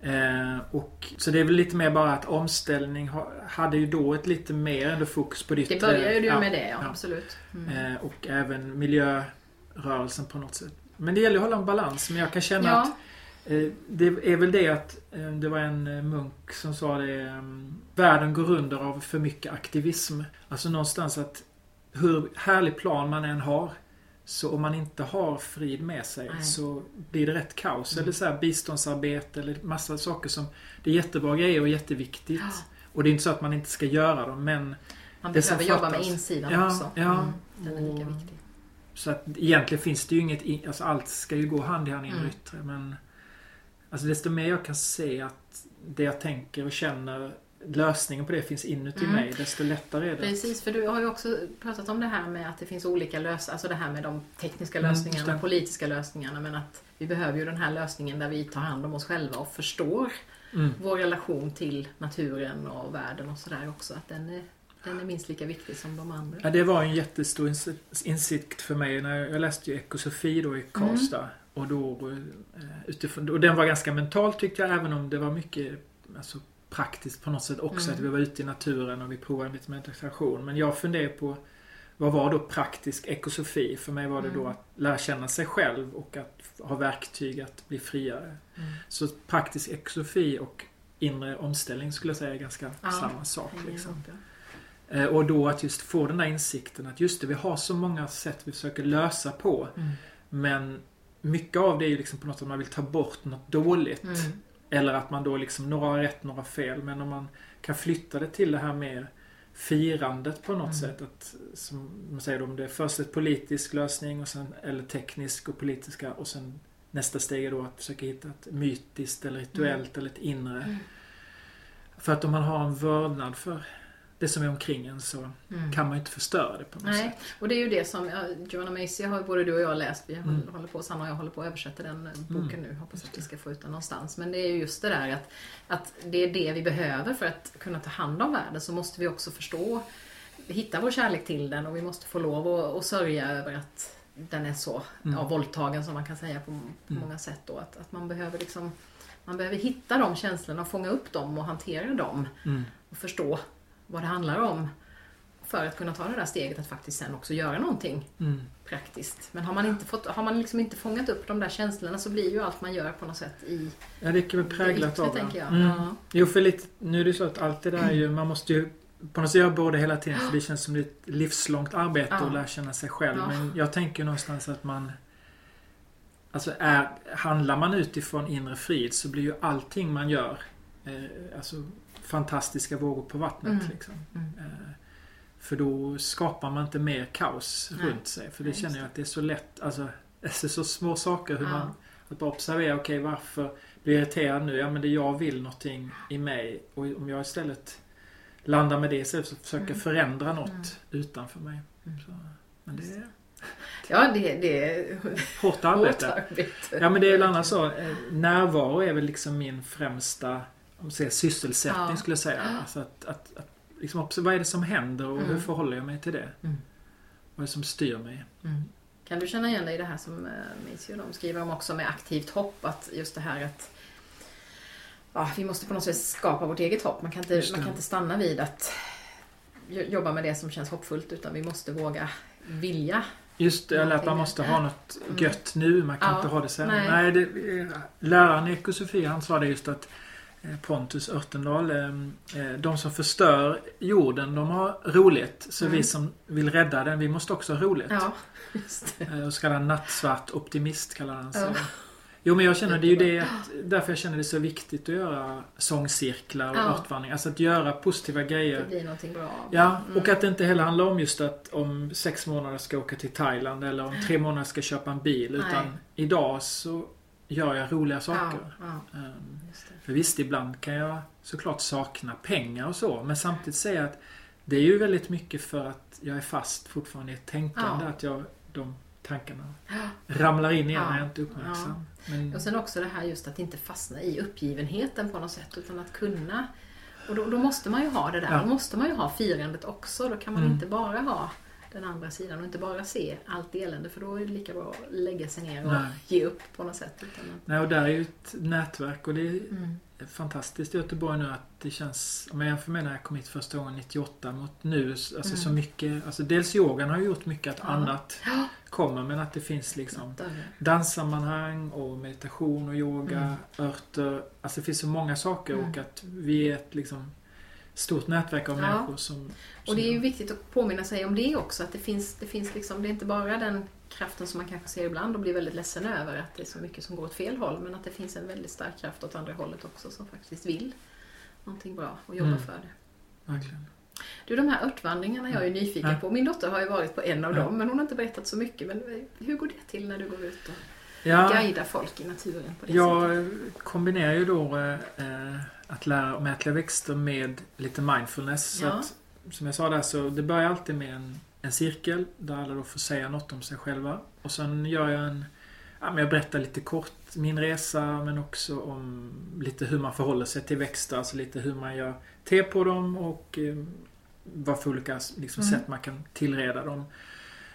Eh, och, så det är väl lite mer bara att omställning ha, hade ju då ett lite mer ändå fokus på det Det börjar ju du Ja, med det, ja, ja. absolut. Mm. Eh, och även miljörörelsen på något sätt. Men det gäller att hålla en balans. Men jag kan känna att Ja, Eh, Det är väl det att eh, det var en eh, munk som sa det. eh, Världen går under av för mycket aktivism. Alltså någonstans att hur härlig plan man än har. Så om man inte har frid med sig Nej. så blir det rätt kaos. Mm. Eller så här biståndsarbete eller massa saker som Det är jättebra grejer och jätteviktigt. Ja. Och det är inte så att man inte ska göra dem men man det behöver jobba med insidan Ja, också. ja. Mm, den är lika viktig. Så att egentligen finns det ju inget, i- alltså allt ska ju gå hand i hand inre Mm. yttre men Alltså desto mer jag kan se att det jag tänker och känner lösningen på det finns inuti Mm. mig desto lättare är det. Precis, för du har ju också pratat om det här med att det finns olika lösningar, alltså det här med de tekniska Mm, lösningarna, det. politiska lösningarna, men att vi behöver ju den här lösningen där vi tar hand om oss själva och förstår Mm. vår relation till naturen och världen och sådär också. Att den är, den är minst lika viktig som de andra. Ja, det var en jättestor insi- insikt för mig när jag, läste ju ekosofi då i Karlstad. Och då eh, utifrån, och den var ganska mental tyckte jag även om det var mycket alltså, praktiskt på något sätt också. Mm. Att vi var ute i naturen och vi provade lite meditation. Men jag funderar på vad var då praktisk ekosofi? För mig var det då Mm. att lära känna sig själv och att ha verktyg att bli friare. Mm. Så praktisk ekosofi och inre omställning skulle jag säga är ganska Ja, samma sak. Liksom. ja. Eh, Och då att just få den där insikten att just det, vi har så många sätt vi försöker lösa på. Mm. Men mycket av det är ju liksom på något sätt att man vill ta bort något dåligt. Mm. Eller att man då liksom, några har rätt, några fel. Men om man kan flytta det till det här mer firandet på något Mm. sätt. Att, som man säger om det är först ett politisk lösning och sen, eller teknisk och politiska och sen nästa steg är då att försöka hitta ett mytiskt eller rituellt eller ett inre. Mm. För att om man har en vördnad för det som är omkring en så Mm. kan man ju inte förstöra det på något Nej, sätt. och det är ju det som Joanna Macy har både du och jag läst. Vi Mm. håller på, Sanna och jag håller på att översätta den eh, boken Mm. nu. Hoppas att vi ska få ut den någonstans. Men det är ju just det där att, att det är det vi behöver för att kunna ta hand om världen. Så måste vi också förstå, hitta vår kärlek till den och vi måste få lov att, att sörja över att den är så Mm. ja, våldtagen som man kan säga på, på Mm. många sätt. Då. Att, att man behöver liksom man behöver hitta de känslorna, fånga upp dem och hantera dem Mm. och förstå vad det handlar om. För att kunna ta det där steget att faktiskt sen också göra någonting Mm. praktiskt. Men har man, inte fått, har man liksom inte fångat upp de där känslorna så blir ju allt man gör på något sätt i Ja, det är väl präglat av det. Mm. Ja. Jo, för lite, nu är det så att allt det där är ju, man måste ju på något sätt göra båda hela tiden för det känns som ett livslångt arbete Ja. att lära känna sig själv. Ja. Men jag tänker någonstans att man Alltså är, handlar man utifrån inre frid så blir ju allting man gör eh, alltså fantastiska vågor på vattnet. Mm. Liksom. Mm. Eh, för då skapar man inte mer kaos Nej. runt sig. För det Nej, känner jag att det är så lätt, alltså det är så små saker hur Ja. man att bara observera, okej varför blir jag irriterad nu? Ja men det jag vill någonting i mig och om jag istället landar med det istället för att försöka Mm. förändra något Mm. utanför mig. Mm. Så, men det är Ja, det, det är hårt hårt arbete. arbete. Ja men det är väl annars så, eh, närvaro är väl liksom min främsta säger, sysselsättning Ja. skulle jag säga. Alltså att, att, att liksom, vad är det som händer och hur Mm. förhåller jag mig till det? Mm. Vad är det som styr mig? Mm. Kan du känna igen dig i det här som eh, Missy och de skriver om också med aktivt hopp? Att just det här att ja, vi måste på något sätt skapa vårt eget hopp. Man kan inte, man kan inte stanna vid att jo- jobba med det som känns hoppfullt utan vi måste våga vilja. Just det, eller att man måste ha något Mm. gött nu. Man kan Ja, inte ha det sen. nej. Nej. det, eh, läraren i ekosofi han sa det just att Pontus Örtendahl, eh, eh, de som förstör jorden, de har roligt. Så Mm. vi som vill rädda den, vi måste också ha roligt. Ja, just det. Eh, Och så kallar han nattsvart optimist, kallar han sig. Ja. Jo men jag känner, det är ju det att, därför jag känner det så viktigt att göra sångcirklar och Ja. örtvandring. Alltså att göra positiva grejer. Det blir någonting bra. Ja, Mm. och att det inte heller handlar om just att om sex månader ska åka till Thailand eller om tre månader ska köpa en bil. Utan Nej. idag så gör jag roliga saker. Ja, ja, Ehm, det. För visst, ibland kan jag såklart sakna pengar och så. Men samtidigt säga att det är ju väldigt mycket för att jag är fast fortfarande i ett tänkande. Ja. Att jag, de tankarna Ja. ramlar in igen Ja. när jag inte är uppmärksam. Men, Och sen också det här just att inte fastna i uppgivenheten på något sätt utan att kunna och då, då måste man ju ha det där, Ja. då måste man ju ha firandet också. Då kan man Mm. inte bara ha den andra sidan och inte bara se allt elände för då är det lika bra att lägga sig ner och Nej. ge upp på något sätt. Utan att, nej, och där är ju ett nätverk och det är mm. fantastiskt i Göteborg nu att det känns, om jag jämför med när jag kom hit första gången 98 mot nu, alltså Mm. så mycket, alltså dels yogan har gjort mycket att Ja. annat Ja. kommer men att det finns liksom danssammanhang och meditation och yoga, Mm. örter, alltså det finns så många saker Mm. och att vi är ett liksom stort nätverk av Ja. människor som... Och det är ju som viktigt att påminna sig om det också, att det finns, det finns liksom, det är inte bara den kraften som man kanske ser ibland och blir väldigt ledsen över, att det är så mycket som går åt fel håll, men att det finns en väldigt stark kraft åt andra hållet också som faktiskt vill någonting bra och jobba Mm. för det. verkligen. Du, de här örtvandringarna jag är nyfiken Ja. på. Min dotter har ju varit på en av Ja. dem, men hon har inte berättat så mycket. Men hur går det till när du går ut och Ja, guidar folk i naturen på det sättet? jag kombinerar ju då eh, att lära om ätliga växter med lite mindfulness. Så Ja. att, som jag sa där så det börjar alltid med en, en cirkel där alla då får säga något om sig själva. Och sen gör jag en Ja, men jag berättar lite kort min resa men också om lite hur man förhåller sig till växter. Alltså lite hur man gör te på dem och eh, vad för olika liksom, Mm. sätt man kan tillreda dem.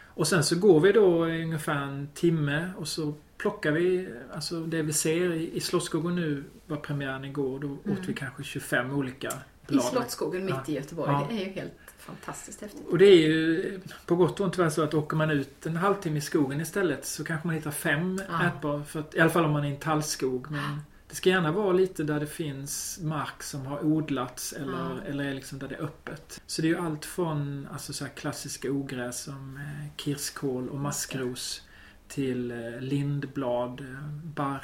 Och sen så går vi då i ungefär en timme och så plockar vi alltså det vi ser. I, i Slottsskogen nu var premiären igår. Då Mm. åt vi kanske 25 olika I blad. Slottsskogen mitt Ja. i Göteborg. Ja. Det är ju helt fantastiskt häftigt. Och det är ju på gott och ont tyvärr så att åker man ut en halvtimme i skogen istället så kanske man hittar fem Ja. ätbara. För att, I alla fall om man är i en tallskog. Men Det ska gärna vara lite där det finns mark som har odlats eller, Ja. eller är liksom där det är öppet. Så det är ju allt från alltså så klassiska ogräs som eh, kirskål och maskros till eh, lindblad, eh, barr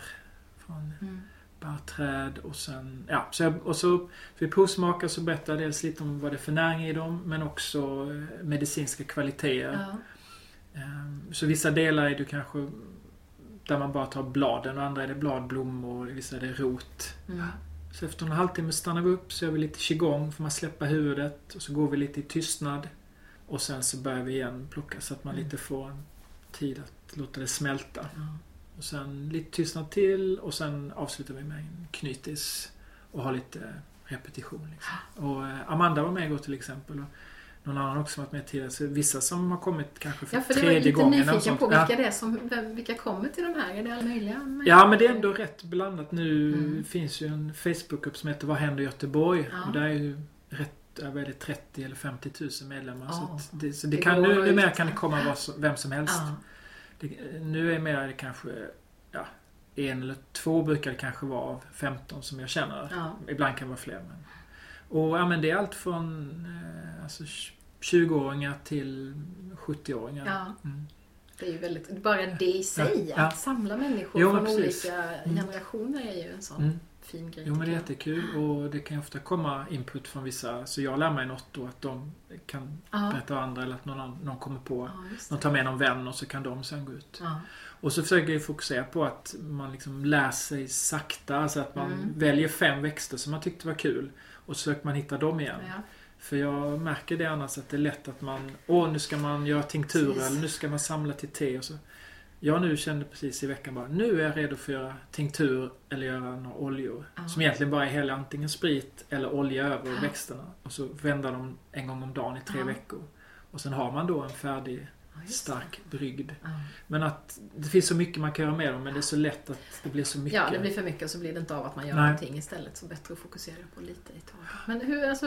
från Mm. barrträd och sen, ja, så jag, och så för vi provsmakar så berättar jag dels lite om vad det är för näring i dem men också eh, medicinska kvaliteter. Ja. Ehm, Så vissa delar är det kanske där man bara tar bladen och andra är det bladblommor och vissa är det rot. Mm. Så efter en halvtimme stannar vi upp så gör vi lite qigong, får man släppa huvudet och så går vi lite i tystnad. Och sen så börjar vi igen plocka så att man Mm. lite får en tid att låta det smälta. Ja. Och sen lite tystnad till och sen avslutar vi med en knytis och har lite repetition. Liksom. Och eh, Amanda var med igår till exempel. Och någon annan också varit med tidigare. Så vissa som har kommit kanske för Ja, för det var tredje lite gången. eller nyfiken sånt. på Ja. vilka det är som, vilka kommer till de här? Är det alla möjliga? Ja men det är ändå rätt blandat. Nu Mm. finns ju en Facebookgrupp som heter Vad händer i Göteborg? Ja. Och där är ju rätt, ja, vad är det, 30 eller 50 000 medlemmar. Så, Ja. att det, så det Det kan, numera kan det komma vem som helst. Det, nu är mer det kanske, ja, en eller två brukar det kanske vara av 15 som jag känner. Ja. Ibland kan det vara fler. Men. Och ja, men det är allt från eh, alltså, 20-åringar till 70-åringar. Ja. Mm. Det är ju väldigt, bara det i sig, Ja. att samla människor Jo, från precis. olika Mm. generationer är ju en sån Mm. Fin grej. Jo men det är jättekul och det kan ju ofta komma input från vissa. Så jag lär mig något då att de kan ja. berätta andra eller att någon, någon kommer på. Ja, De tar med någon vän och så kan de sen gå ut. Ja. Och så försöker jag fokusera på att man liksom lär sig sakta. Alltså att man Mm. väljer fem växter som man tyckte var kul. Och så försöker man hitta dem igen. Ja. För jag märker det annars att det är lätt att man Åh, nu ska man göra tinkturer eller nu ska man samla till te och så. Jag nu kände precis i veckan bara, nu är jag redo för att göra tinktur eller göra några oljor. Ja. Som egentligen bara är hälla antingen sprit eller olja över Ja. växterna. Och så vända dem en gång om dagen i tre Ja. veckor. Och sen har man då en färdig. Stark brygd. Ja. Men att det finns så mycket man kan göra med dem, men det är så lätt att det blir så mycket. Ja, det blir för mycket och så blir det inte av att man gör Nej. någonting istället. Så bättre att fokusera på lite i taget. Men hur, alltså,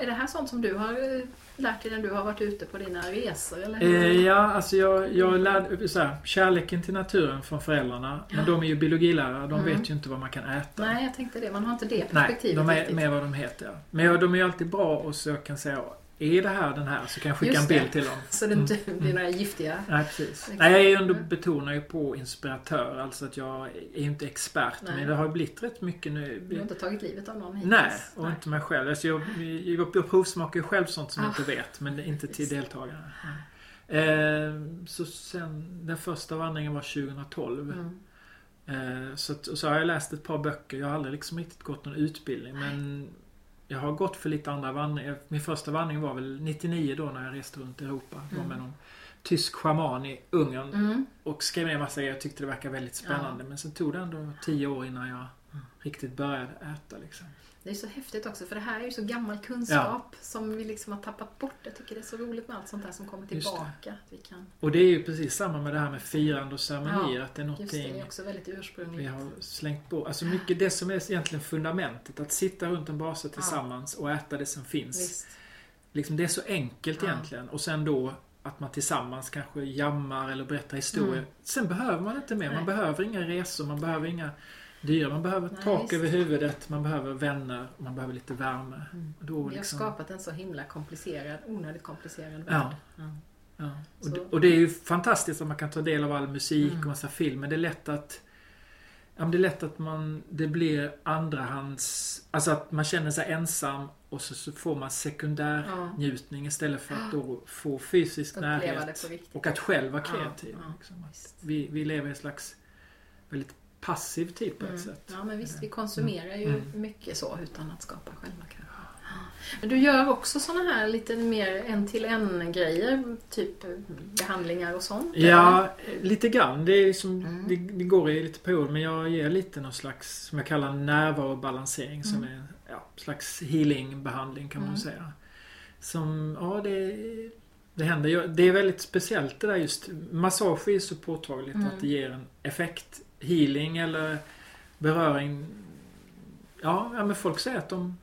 är det här sånt som du har eh, lärt dig när du har varit ute på dina resor? Eller? Eh, ja, alltså jag, jag lärde så här, kärleken till naturen från föräldrarna. Men Ja. de är ju biologilärare, de Mm. vet ju inte vad man kan äta. Nej, jag tänkte det. Man har inte det Nej, perspektivet de är riktigt. med vad de heter. ja. Men jag, de är ju alltid bra och så jag kan säga är det här den här så kan jag skicka Just en bild det. till dem. Så det inte blir några giftiga... Nej, precis. Nej, jag ändå, Mm. betonar ju på inspiratör. Alltså att jag är ju inte expert. Nej. Men det har blivit rätt mycket nu. Du har inte tagit livet av någon hittills? Nej, och inte mig själv. Alltså jag, jag, jag provsmakar ju själv sånt som jag Ah, inte vet, men inte till precis. deltagarna. Eh, så sen, den första vandringen var 2012. Mm. Eh, så, att, så har jag läst ett par böcker. Jag har aldrig liksom riktigt gått någon utbildning, men jag har gått för lite andra vandringar. Min första vandring var väl 99 då när jag reste runt i Europa. Mm. med någon tysk schaman i Ungern Mm. och skrev ner massa grejer. Jag tyckte det verkade väldigt spännande. Men sen tog det ändå 10 år innan jag riktigt började äta liksom. Det är så häftigt också för det här är ju så gammal kunskap som vi liksom har tappat bort. Jag tycker det är så roligt med allt sånt här som kommer tillbaka. Att vi kan, Och det är ju precis samma med det här med firande och ceremonier. Ja, att det är just det, någonting är också väldigt ursprungligt. vi har slängt på. Alltså mycket det som är egentligen fundamentet. Att sitta runt en brasa tillsammans och äta det som finns. Visst. Liksom det är så enkelt Ja. egentligen. Och sen då att man tillsammans kanske jammar eller berättar historier. Mm. Sen behöver man inte mer. Man Nej. behöver inga resor, man behöver inga dyra. Man behöver Nej, tak visst. över huvudet, man behöver vänner, man behöver lite värme. Mm. Då Vi har liksom, skapat en så himla komplicerad, onödigt komplicerad värld. Ja. Ja. ja. och, det, och det är ju fantastiskt att man kan ta del av all musik Mm. och massa film. Men det är lätt att Ja, men det är lätt att man, det blir andrahands... Alltså att man känner sig ensam och så, så får man sekundär Ja. njutning istället för att då få fysisk Uppleva närhet. Och att själv vara Ja, kreativ. ja. Liksom. Visst. Vi, vi lever i en slags väldigt passiv tid på ett Mm. sätt. Ja men visst, vi konsumerar ju Mm. mycket så utan att skapa själva kanske. Men du gör också såna här lite mer en-till-en grejer, typ behandlingar och sånt? eller? Ja, lite grann. Det, är som, Mm. det, det går i lite perioder men jag ger lite någon slags, som jag kallar närvarobalansering som Mm. är en ja, slags healingbehandling kan man Mm. säga. Som, ja det, det händer. Det är väldigt speciellt det där just. Massage är så påtagligt Mm. att det ger en effekt. Healing eller beröring. Ja, ja men folk säger att de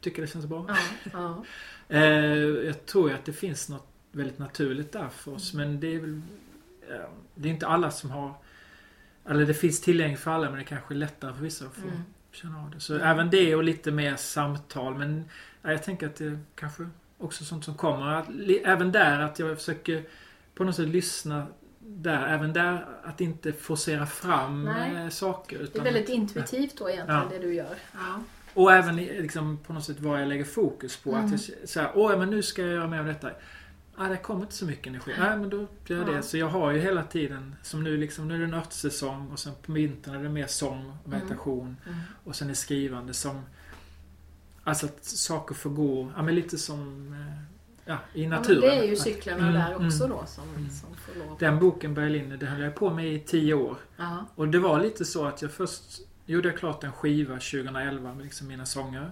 tycker det känns bra. Ja, ja. Eh, jag tror ju att det finns något väldigt naturligt där för oss. Men det är väl... eh, Det är inte alla som har Eller det finns tillgängligt för alla men det kanske är lättare för vissa att få Mm. känna av det. Så även det och lite mer samtal. Men ja, jag tänker att det kanske också sånt som kommer. Att, även där att jag försöker på något sätt lyssna där. Även där att inte forcera fram Nej. eh, saker. Det är väldigt intuitivt då egentligen Ja. det du gör. Ja. Och även liksom, på något sätt vad jag lägger fokus på. Mm. Att jag säger, åh ja, men nu ska jag göra mer av detta. Ah, det kommer inte så mycket energi. Nej, men då gör jag Ja. det. Så jag har ju hela tiden, som nu liksom, nu är det en örtsäsong och sen på vintern är det mer sång och meditation. Mm. Och sen är skrivande som, alltså att saker får gå, ja men lite som, eh, ja, i Ja, men naturen. det är ju cyklerna Mm, där också mm. då som, Mm. som får lov. Den boken Berliner, det höll jag på med i tio år. Ja. Och det var lite så att jag först gjorde jag klart en skiva 2011 med liksom mina sånger.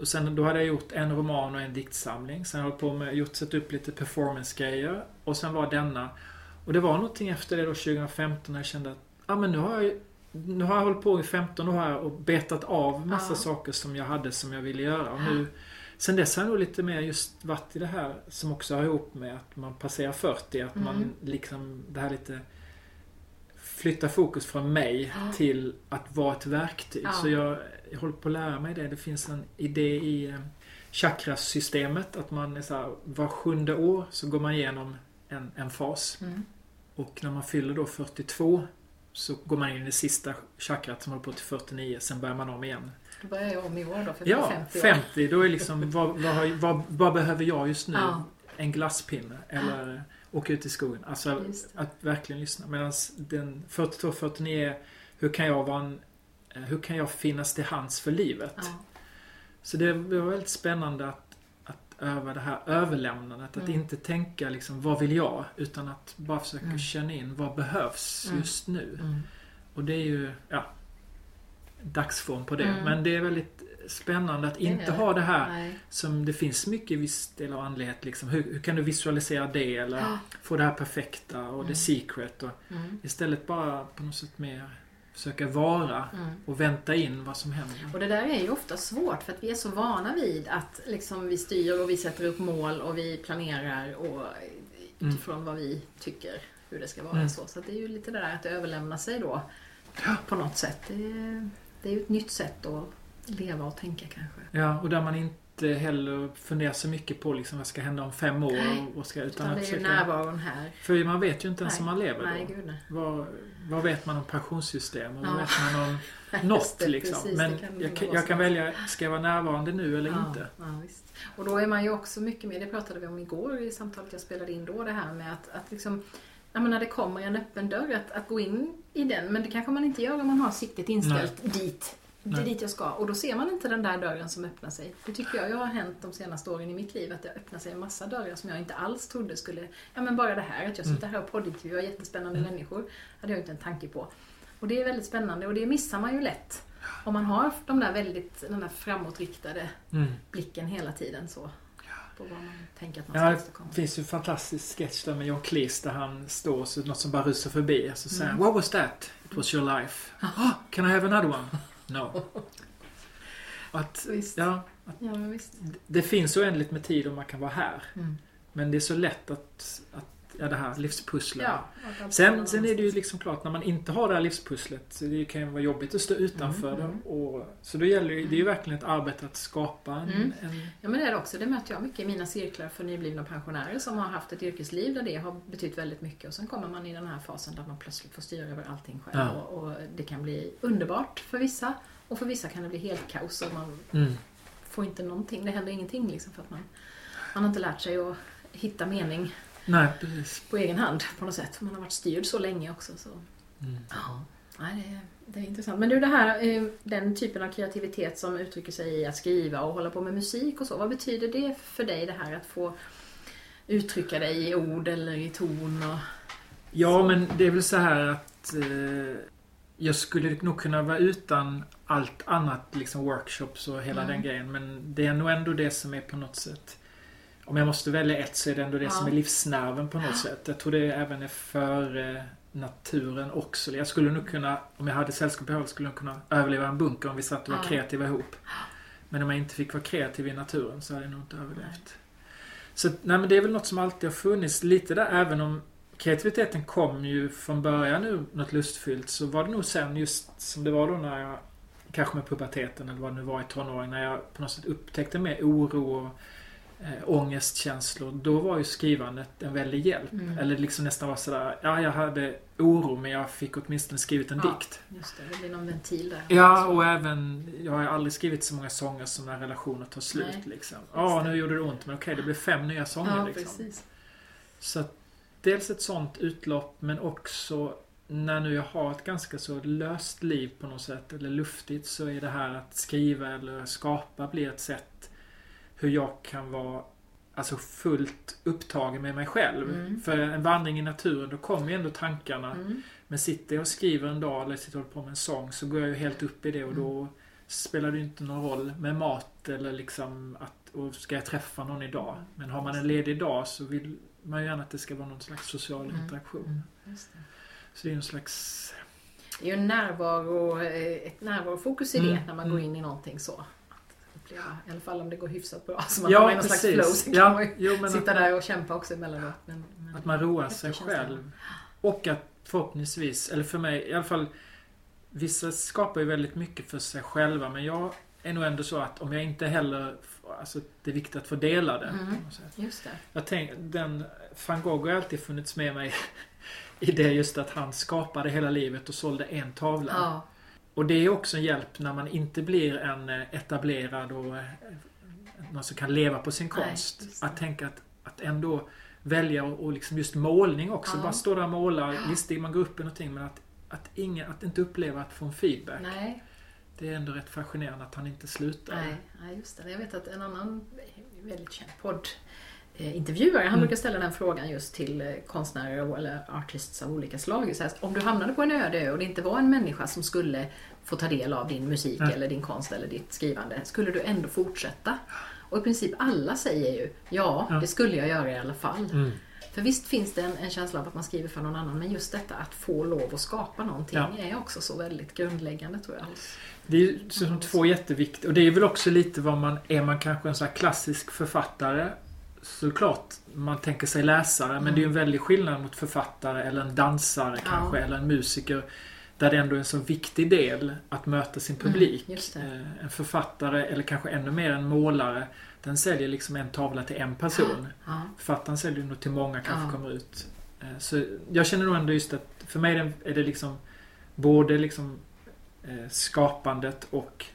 Och sen då hade jag gjort en roman och en diktsamling. Sen har jag på med, gjort, satt upp lite performance-grejer. Och sen var denna. Och det var någonting efter det då 2015 när jag kände att ja men nu har jag nu har jag hållit på i 15 år här och betat av massa Ja. saker som jag hade som jag ville göra. Och nu, sen dess har jag nog lite mer just varit i det här som också har ihop med att man passerar 40. Att man Mm. liksom det här lite flyttar fokus från mig Ja. till att vara ett verktyg. Ja. Så jag, jag håller på att lära mig det. Det finns en idé i eh, chakrasystemet att man är så här, var sjunde år så går man igenom en, en fas. Mm. Och när man fyller då 42 så går man in i det sista chakrat som håller på till 49. Sen börjar man om igen. Då börjar jag om i år då för Ja, är 50 år. 50. Då är liksom, vad, vad, vad, vad behöver jag just nu? Ja. En glasspinne eller åka ut i skogen. Alltså att verkligen lyssna. Medan den 42-49 är hur kan jag vara en, eh, hur kan jag finnas till hands för livet? Ja. Så det var väldigt spännande att, att öva det här överlämnandet. Att Mm. inte tänka liksom, vad vill jag? Utan att bara försöka Mm. känna in, vad behövs Mm. just nu? Mm. Och det är ju, ja, dagsform på det. Mm. Men det är väldigt spännande att inte det. ha det här Nej. som det finns mycket i viss del av andlighet. Liksom. Hur, hur kan du visualisera det? Eller Ja. få det här perfekta och Mm. the secret. Och Mm. istället bara på något sätt mer försöka vara Mm. och vänta in vad som händer. Och det där är ju ofta svårt för att vi är så vana vid att liksom vi styr och vi sätter upp mål och vi planerar och utifrån vad vi tycker hur det ska vara. Mm. Så, så det är ju lite det där att överlämna sig då på något sätt. Det det är ju ett nytt sätt att leva och tänka kanske. Ja, och där man inte heller funderar så mycket på liksom, vad ska hända om fem år. Nej. Och, ska, utan Utan det är ju försöka, närvaron här. För man vet ju inte ens Nej. om man lever Nej, då. gud nej. Vad, vad vet man om pensionssystem? Och vad Ja. vet man om något det, liksom? precis, Men kan jag, jag kan välja, ska jag vara närvarande nu eller ja, inte? Ja, visst. Och då är man ju också mycket mer, det pratade vi om igår i samtalet jag spelade in då, det här med att, att liksom Ja, men när det kommer en öppen dörr, att, att gå in i den. Men det kanske man inte gör om man har siktet inställt dit. Det är Nej. dit jag ska. Och då ser man inte den där dörren som öppnar sig. Det tycker jag ju har hänt de senaste åren i mitt liv. Att det öppnar sig en massa dörrar som jag inte alls trodde skulle... Ja men bara det här att jag sitter här och poddintervjuar jättespännande Mm. människor. hade jag inte en tanke på. Och det är väldigt spännande och det missar man ju lätt. Om man har de där väldigt, den där framåtriktade Mm. blicken hela tiden så. På vad man tänker att man Ja, ska det åstadkomma. finns ju en fantastisk sketch där med John Cleese där han står så något som bara rusar förbi. Så säger Mm. What was that? It was your life. Oh, can I have another one? No. Och att, Visst. ja, Ja, men visst. det finns oändligt med tid om man kan vara här. Mm. Men det är så lätt att, att ja, det här livspusslet. Ja, Sen, sen är det ju liksom klart när man inte har det här livspusslet. Så det kan ju vara jobbigt att stå utanför Mm, det. mm. Och, så då gäller ju, det är ju verkligen ett arbete att skapa en, Mm. en Ja men det är det också. Det möter jag mycket i mina cirklar för nyblivna pensionärer som har haft ett yrkesliv där det har betytt väldigt mycket. Och sen kommer man i den här fasen där man plötsligt får styra över allting själv. Ja. Och, och det kan bli underbart för vissa. Och för vissa kan det bli helt kaos och man mm. får inte någonting. Det händer ingenting liksom för att man, man har inte lärt sig att hitta mening Nej, precis. på egen hand på något sätt. Man har varit styrd så länge också. Så. Mm. Ja, nej, det, är, det är intressant. Men du, det här, eh, den typen av kreativitet som uttrycker sig i att skriva och hålla på med musik och så. Vad betyder det för dig det här att få uttrycka dig i ord eller i ton? Och... Ja, men det är väl så här att eh, jag skulle nog kunna vara utan allt annat, liksom workshops och hela Mm. den grejen. Men det är nog ändå det som är på något sätt om jag måste välja ett så är det ändå det Ja. som är livsnerven på något sätt. Jag tror det även är före naturen också. Jag skulle nog kunna, om jag hade sällskap i skulle jag kunna överleva en bunker om vi satt och var Ja. kreativa ihop. Men om jag inte fick vara kreativ i naturen så hade jag nog inte överlevt. Så nej, men det är väl något som alltid har funnits lite där även om kreativiteten kom ju från början nu något lustfyllt så var det nog sen just som det var då när jag kanske med puberteten eller vad det nu var i tonåren när jag på något sätt upptäckte mer oro och eh, ångestkänslor. Då var ju skrivandet en väldig hjälp. Mm. Eller liksom nästan var sådär, ja jag hade oro men jag fick åtminstone skrivit en Ja. dikt. Just det, det blir någon ventil där. Ja, och även, jag har aldrig skrivit så många sånger som när relationer tar slut Nej, liksom. Ja, det. nu gjorde det ont men okej, det blev fem nya sånger Ja, liksom. precis. Så att dels ett sånt utlopp men också när nu jag har ett ganska så löst liv på något sätt eller luftigt så är det här att skriva eller skapa blir ett sätt hur jag kan vara alltså fullt upptagen med mig själv. Mm. För en vandring i naturen då kommer ju ändå tankarna. Mm. Men sitter jag och skriver en dag eller sitter och håller på med en sång så går jag ju helt upp i det och då spelar det ju inte någon roll med mat eller liksom att och ska jag träffa någon idag. Men har man en ledig dag så vill man ju gärna att det ska vara någon slags social Mm. interaktion. Mm. Det. Så det är en slags... Det är ju en närvaro, eh, ett närvarofokus i det Mm, när man mm. går in i någonting så. Uppleva, I alla fall om det går hyfsat bra. Så man ja, i någon slags flow så kan man Ja, ju jo, sitta att, där och kämpa också emellanåt. Men, men, att man roar sig själv. Och att förhoppningsvis, eller för mig i alla fall, vissa skapar ju väldigt mycket för sig själva men jag är nog ändå så att om jag inte heller, alltså det är viktigt att få dela det. Mm. Just det. Jag tänk, den, van Gogh har alltid funnits med mig i det just att han skapade hela livet och sålde en tavla. Ja. Och det är också en hjälp när man inte blir en eh, etablerad och eh, någon som kan leva på sin Nej, konst. det. att tänka att, att ändå välja och, och liksom just målning också. Ja. Bara stå där och måla. Visst, man går upp i någonting men att, att, ingen, att inte uppleva att få en feedback. Nej, Det är ändå rätt fascinerande att han inte slutar. nej, nej, just det. Jag vet att en annan väldigt känd podd intervjuare, han Mm. brukar ställa den frågan just till eh, konstnärer eller artists av olika slag. Så här, om du hamnade på en öde ö och det inte var en människa som skulle få ta del av din musik Nej. eller din konst eller ditt skrivande, skulle du ändå fortsätta? Och i princip alla säger ju ja, Ja. det skulle jag göra i alla fall. Mm. För visst finns det en, en känsla av att man skriver för någon annan, men just detta att få lov att skapa någonting Ja. är också så väldigt grundläggande tror jag. Det är ju som två jätteviktiga. Och det är väl också lite vad man... Är man kanske en sån här klassisk författare såklart man tänker sig läsare. Men det är en väldig skillnad mot författare eller en dansare Ja. kanske. Eller en musiker. Där det ändå är en så viktig del att möta sin publik. Mm, det. Eh, En författare, eller kanske ännu mer en målare. Den säljer liksom en tavla till en person. Ja. Författaren säljer nog till många kanske Ja. kommer ut. Eh, Så jag känner nog ändå just att för mig är det- liksom både liksom eh, skapandet och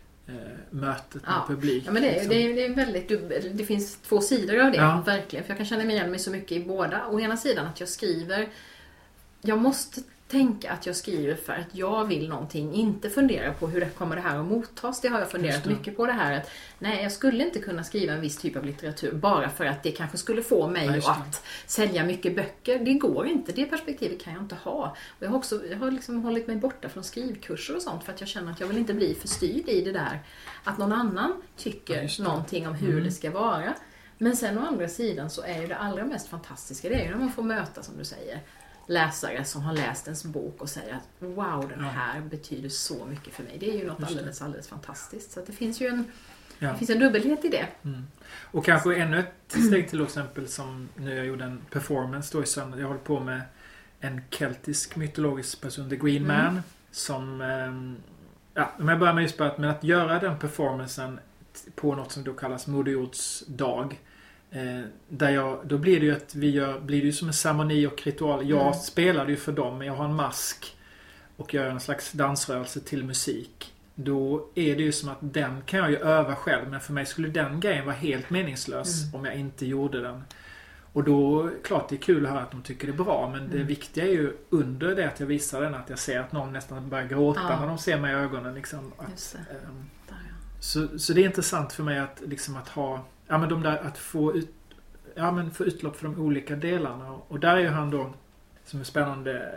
mötet med Ja. publik. Ja, men det, liksom. det, är, det, är väldigt, det finns två sidor av det, Ja. verkligen. För jag kan känna mig igen mig så mycket i båda. Å ena sidan att jag skriver, jag måste tänka att jag skriver för att jag vill någonting, inte fundera på hur det kommer det här att mottas. Det har jag funderat mycket på det här att nej, jag skulle inte kunna skriva en viss typ av litteratur bara för att det kanske skulle få mig Ja, att sälja mycket böcker. Det går inte, det perspektivet kan jag inte ha. Jag har också jag har liksom hållit mig borta från skrivkurser och sånt för att jag känner att jag vill inte bli förstyrd i det där att någon annan Ja, tycker det. någonting om hur Mm. det ska vara. Men sen å andra sidan så är ju det allra mest fantastiska, det är ju när man får möta, som du säger, läsare som har läst ens bok och säger att wow, den Ja. här betyder så mycket för mig. Det är ju något alldeles, alldeles fantastiskt. Så att det finns ju en, Ja. det finns en dubbelhet i det. Mm. Och kanske ännu ett steg till exempel som när jag gjorde en performance då i söndag. Jag håller på med en keltisk mytologisk person, The Green Mm. Man. Som... ehm, Ja, om jag börjar med just att, men att göra den performancen på något som då kallas Moder Jords dag. Eh, där jag, då blir det ju att vi gör, blir det ju som en ceremoni och ritual. Jag Mm. spelade ju för dem, men jag har en mask. Och gör en slags dansrörelse till musik. Då är det ju som att den kan jag ju öva själv. Men för mig skulle den grejen vara helt meningslös Mm. om jag inte gjorde den. Och då, klart det är kul att höra att de tycker det är bra. Men det Mm. viktiga är ju under det att jag visar den att jag ser att någon nästan börjar gråta Ja. när de ser mig i ögonen. Liksom, att, det. ehm, Där, ja. så, så det är intressant för mig att, liksom att ha, ja men de där, att få ut, ja men få utlopp för de olika delarna. Och där är ju han då, som är spännande,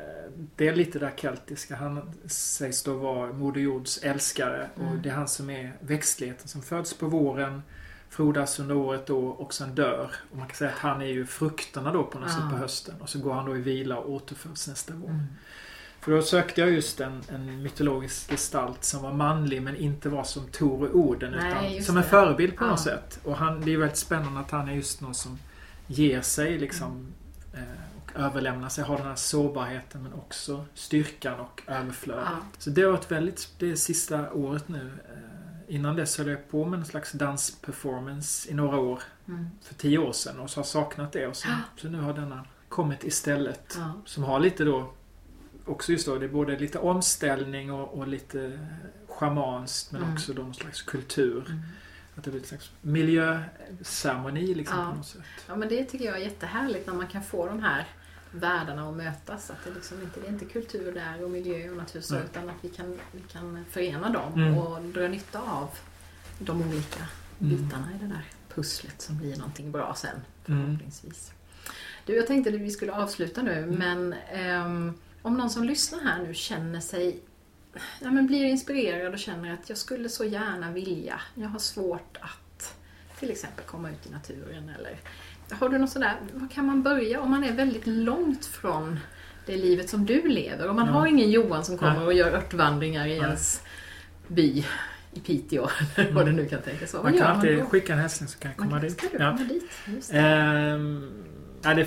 det är lite där keltiska. Han sägs då vara Moder Jords älskare. Och Mm. det är han som är växtligheten som föds på våren, frodas under året då och sen dör. Och man kan säga att han är ju frukterna då på något Ja. sätt på hösten. Och så går han då i vila och återföds nästa vår. Mm. För då sökte jag just en, en mytologisk gestalt som var manlig men inte var som Tor och Oden Nej, utan som en det. förebild på Ja. något sätt. Och han, det är väldigt spännande att han är just någon som ger sig liksom. Eh, och överlämna sig, ha den här sårbarheten men också styrkan och överflödet. Ja. Så det har varit väldigt, det sista året nu. Eh, Innan dess höll jag på med en slags dansperformance i några år. Mm. För tio år sedan och så har saknat det. Och så, Ja. så nu har denna kommit istället. Som har lite då, också just då, det är både lite omställning och, och lite schamanskt men Mm. också någon slags kultur. Mm. Att det blir en slags miljöceremoni liksom Ja. på något sätt. Ja men det tycker jag är jättehärligt när man kan få de här världarna att mötas. Att det, liksom inte, det är inte kultur där och miljö och natur så, utan att vi kan, vi kan förena dem Mm. och dra nytta av de olika Mm. bitarna i det där pusslet som blir någonting bra sen Mm. förhoppningsvis. Du, jag tänkte att vi skulle avsluta nu men ehm, om någon som lyssnar här nu känner sig ja, men blir inspirerad och känner att jag skulle så gärna vilja, jag har svårt att till exempel komma ut i naturen eller har du något sådär, var kan man börja om man är väldigt långt från det livet som du lever? Om man Ja. har ingen Johan som kommer Nej. och gör örtvandringar i Nej. ens by i Piteå eller vad det nu kan tänkas vara. Man kan alltid då? skicka en hälsning så kan jag komma Man dit. ska du Ja. komma dit? Det. Ja, det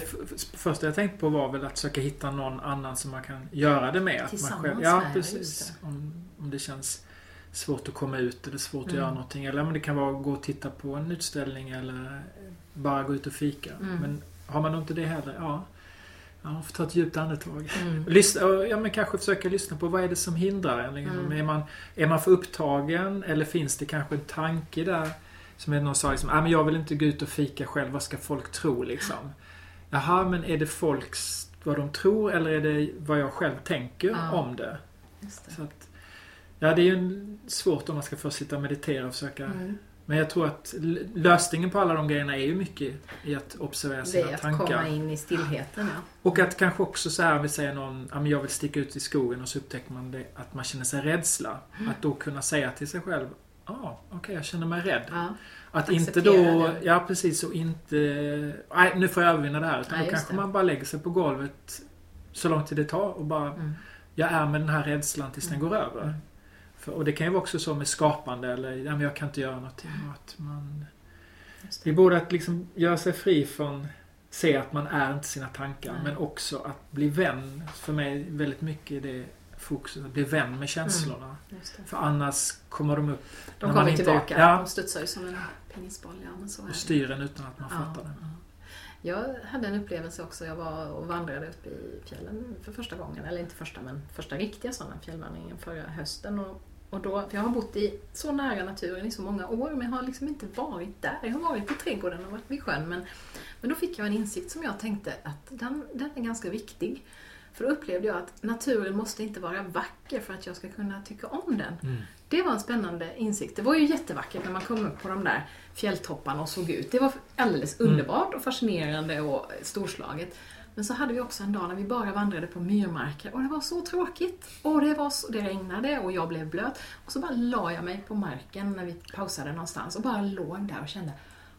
första jag tänkte på var väl att försöka hitta någon annan som man kan göra det med. Att man Tillsammans själv, ja, med, precis. just Om, om det känns svårt att komma ut eller svårt att Mm. göra någonting. Eller men det kan vara att gå och titta på en utställning eller bara gå ut och fika. Mm. Men har man inte det heller, ja. Ja, man får ta ett djupt andetag. Mm. Lyssna, ja, men kanske försöka lyssna på vad är det som hindrar en? Liksom. Mm. Är, man, är man för upptagen eller finns det kanske en tanke där? Som någon sa, liksom, ah, men jag vill inte gå ut och fika själv, vad ska folk tro liksom? Jaha, men är det folks, vad de tror eller är det vad jag själv tänker Ja. om det? Det. Så att, ja, det är ju svårt om man ska först sitta och meditera och försöka. Mm. Men jag tror att lösningen på alla de grejerna är ju mycket i att observera Det sina är att tankar. komma in i stillheten, ja. Och att kanske också så här, vi säger någon, ja men jag vill sticka ut i skogen och så upptäcker man det, att man känner sig rädsla. Mm. Att då kunna säga till sig själv, ja ah, okej jag känner mig rädd. ja. Att inte då, det. ja precis och inte, nej nu får jag övervinna det här. Utan Nej, då kanske det. man bara lägger sig på golvet så lång tid det tar och bara, Mm. jag är med den här rädslan tills den Mm. går över. Mm. För, och det kan ju vara också så med skapande eller, ja men jag kan inte göra någonting. Att man, Just det är både att liksom göra sig fri från se att man är inte sina tankar Nej. men också att bli vän. För mig väldigt mycket det fokuset, att bli vän med känslorna. Just det. För annars kommer de upp De man kommer inte- tillbaka. ja. De studsar ju som en pingisboll. Ja, men så är och styr en utan att man Ja, fattar ja. Jag hade en upplevelse också. Jag var och vandrade upp i fjällen för första gången. Eller inte första, men första riktiga sådana fjällvandringen förra hösten. Och, och då, jag har bott i så nära naturen i så många år, men jag har liksom inte varit där. Jag har varit i trädgården och varit vid sjön, men, men då fick jag en insikt som jag tänkte att den, den är ganska viktig. För då upplevde jag att naturen måste inte vara vacker för att jag ska kunna tycka om den. Mm. Det var en spännande insikt. Det var ju jättevackert när man kom upp på de där fjälltopparna och såg ut. Det var alldeles Mm. underbart och fascinerande och storslaget. Men så hade vi också en dag när vi bara vandrade på myrmarker och det var så tråkigt. Och det, var så, det regnade och jag blev blöt. Och så bara la jag mig på marken när vi pausade någonstans och bara låg där och kände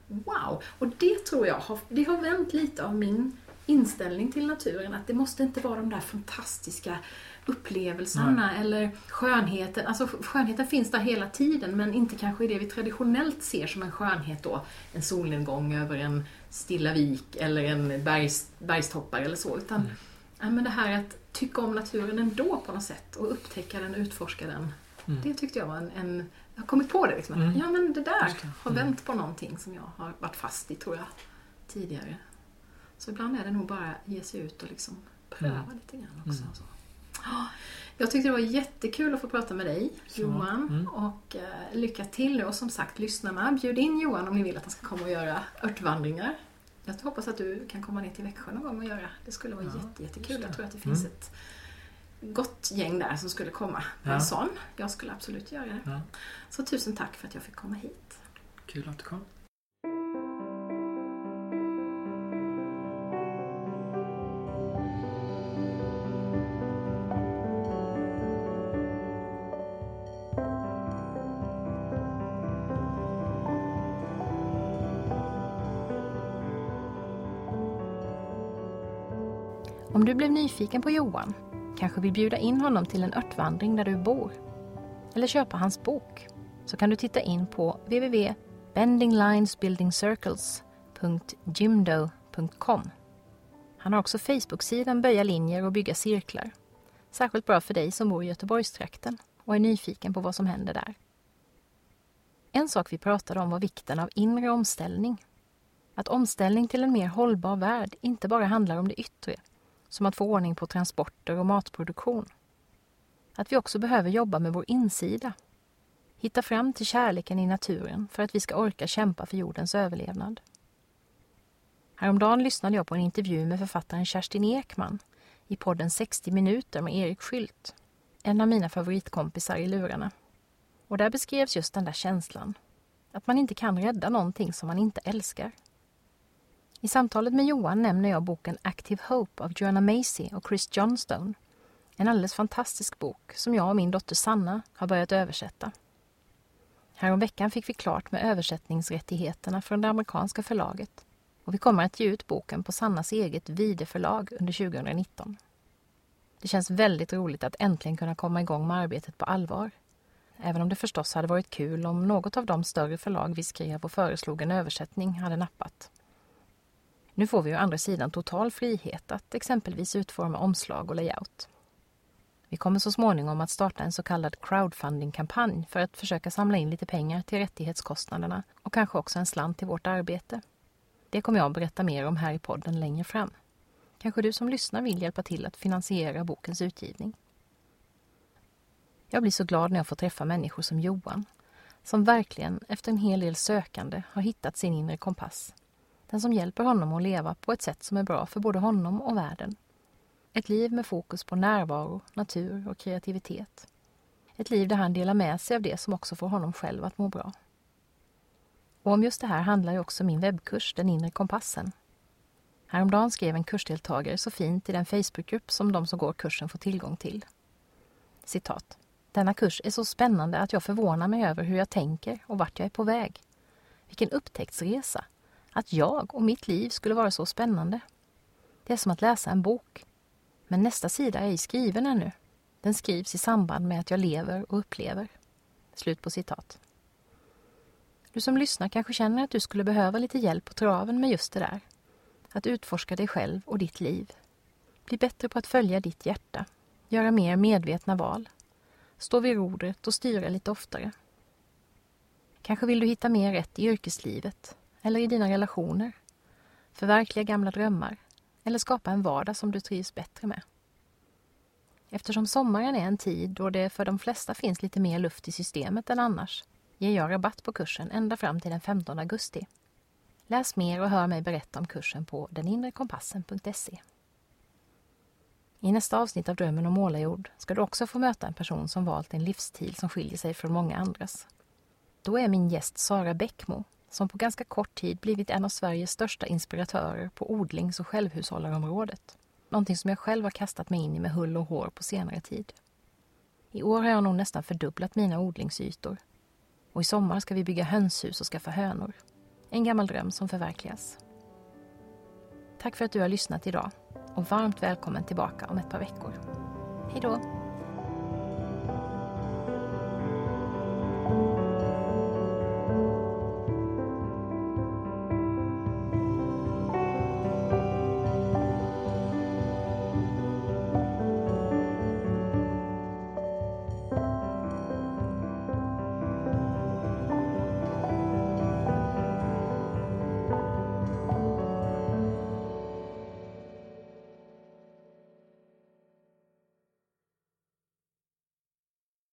Wow! Och det tror jag har, det har vänt lite av min inställning till naturen. Att det måste inte vara de där fantastiska upplevelserna eller skönheten. Alltså skönheten finns där hela tiden men inte kanske i det vi traditionellt ser som en skönhet då. En solnedgång över en stilla vik eller en bergs, bergstoppar eller så. Utan Mm. ja, men det här att tycka om naturen ändå på något sätt och upptäcka den, utforska den. Mm. Det tyckte jag var en, en jag har kommit på det liksom. Mm. Ja men det där har Mm. vänt på någonting som jag har varit fast i tror jag tidigare. Så ibland är det nog bara ge sig ut och liksom pröva Mm. lite grann också. Mm. Så. Ja, Jag tyckte det var jättekul att få prata med dig Så, Johan mm. och eh, lycka till nu och som sagt lyssnarna, bjud in Johan om ni vill att han ska komma och göra örtvandringar. Jag hoppas att du kan komma ner till Växjö någon gång och göra. Det skulle vara Ja, jätte, jättekul. Jag tror att det finns Mm. ett gott gäng där som skulle komma på Ja. en sån. Jag skulle absolut göra det. Ja, Så tusen tack för att jag fick komma hit. kul att du kom. Om du blev nyfiken på Johan, kanske vill bjuda in honom till en örtvandring där du bor, eller köpa hans bok, så kan du titta in på www.bendinglinesbuildingcircles.jimdo.com. Han har också Facebook-sidan Böja linjer och bygga cirklar. Särskilt bra för dig som bor i Göteborgstrakten och är nyfiken på vad som händer där. En sak vi pratade om var vikten av inre omställning. Att omställning till en mer hållbar värld inte bara handlar om det yttre, som att få ordning på transporter och matproduktion. Att vi också behöver jobba med vår insida. Hitta fram till kärleken i naturen för att vi ska orka kämpa för jordens överlevnad. Häromdagen lyssnade jag på en intervju med författaren Kerstin Ekman i podden 60 minuter med Erik Skylt, en av mina favoritkompisar i lurarna. Och där beskrevs just den där känslan, att man inte kan rädda någonting som man inte älskar. I samtalet med Johan nämner jag boken Active Hope av Joanna Macy och Chris Johnstone. En alldeles fantastisk bok som jag och min dotter Sanna har börjat översätta. Häromveckan fick vi klart med översättningsrättigheterna från det amerikanska förlaget och vi kommer att ge ut boken på Sannas eget videförlag under 2019. Det känns väldigt roligt att äntligen kunna komma igång med arbetet på allvar. Även om det förstås hade varit kul om något av de större förlag vi skrev och föreslog en översättning hade nappat. Nu får vi å andra sidan total frihet att exempelvis utforma omslag och layout. Vi kommer så småningom att starta en så kallad crowdfunding-kampanj för att försöka samla in lite pengar till rättighetskostnaderna och kanske också en slant till vårt arbete. Det kommer jag att berätta mer om här i podden längre fram. Kanske du som lyssnar vill hjälpa till att finansiera bokens utgivning. Jag blir så glad när jag får träffa människor som Johan, som verkligen efter en hel del sökande har hittat sin inre kompass. Den som hjälper honom att leva på ett sätt som är bra för både honom och världen. Ett liv med fokus på närvaro, natur och kreativitet. Ett liv där han delar med sig av det som också får honom själv att må bra. Och om just det här handlar ju också min webbkurs Den inre kompassen. Häromdagen skrev en kursdeltagare så fint i den Facebookgrupp som de som går kursen får tillgång till. Citat. Denna kurs är så spännande att jag förvånar mig över hur jag tänker och vart jag är på väg. Vilken upptäcktsresa! Att jag och mitt liv skulle vara så spännande. Det är som att läsa en bok. Men nästa sida är ej skriven ännu. Den skrivs i samband med att jag lever och upplever. Slut på citat. Du som lyssnar kanske känner att du skulle behöva lite hjälp på traven med just det där. Att utforska dig själv och ditt liv. Bli bättre på att följa ditt hjärta. Göra mer medvetna val. Stå vid rodret och styra lite oftare. Kanske vill du hitta mer rätt i yrkeslivet eller i dina relationer. Förverkliga gamla drömmar eller skapa en vardag som du trivs bättre med. Eftersom sommaren är en tid då det för de flesta finns lite mer luft i systemet än annars ger jag rabatt på kursen ända fram till den 15 augusti. Läs mer och hör mig berätta om kursen på deninrekompassen.se. I nästa avsnitt av Drömmen om målarjord ska du också få möta en person som valt en livsstil som skiljer sig från många andras. Då är min gäst Sara Bäckmo som på ganska kort tid blivit en av Sveriges största inspiratörer på odlings och självhushållarområdet. Någonting som jag själv har kastat mig in i med hull och hår på senare tid. I år har jag nog nästan fördubblat mina odlingsytor och i sommar ska vi bygga hönshus och skaffa hönor. En gammal dröm som förverkligas. Tack för att du har lyssnat idag och varmt välkommen tillbaka om ett par veckor. Hej då!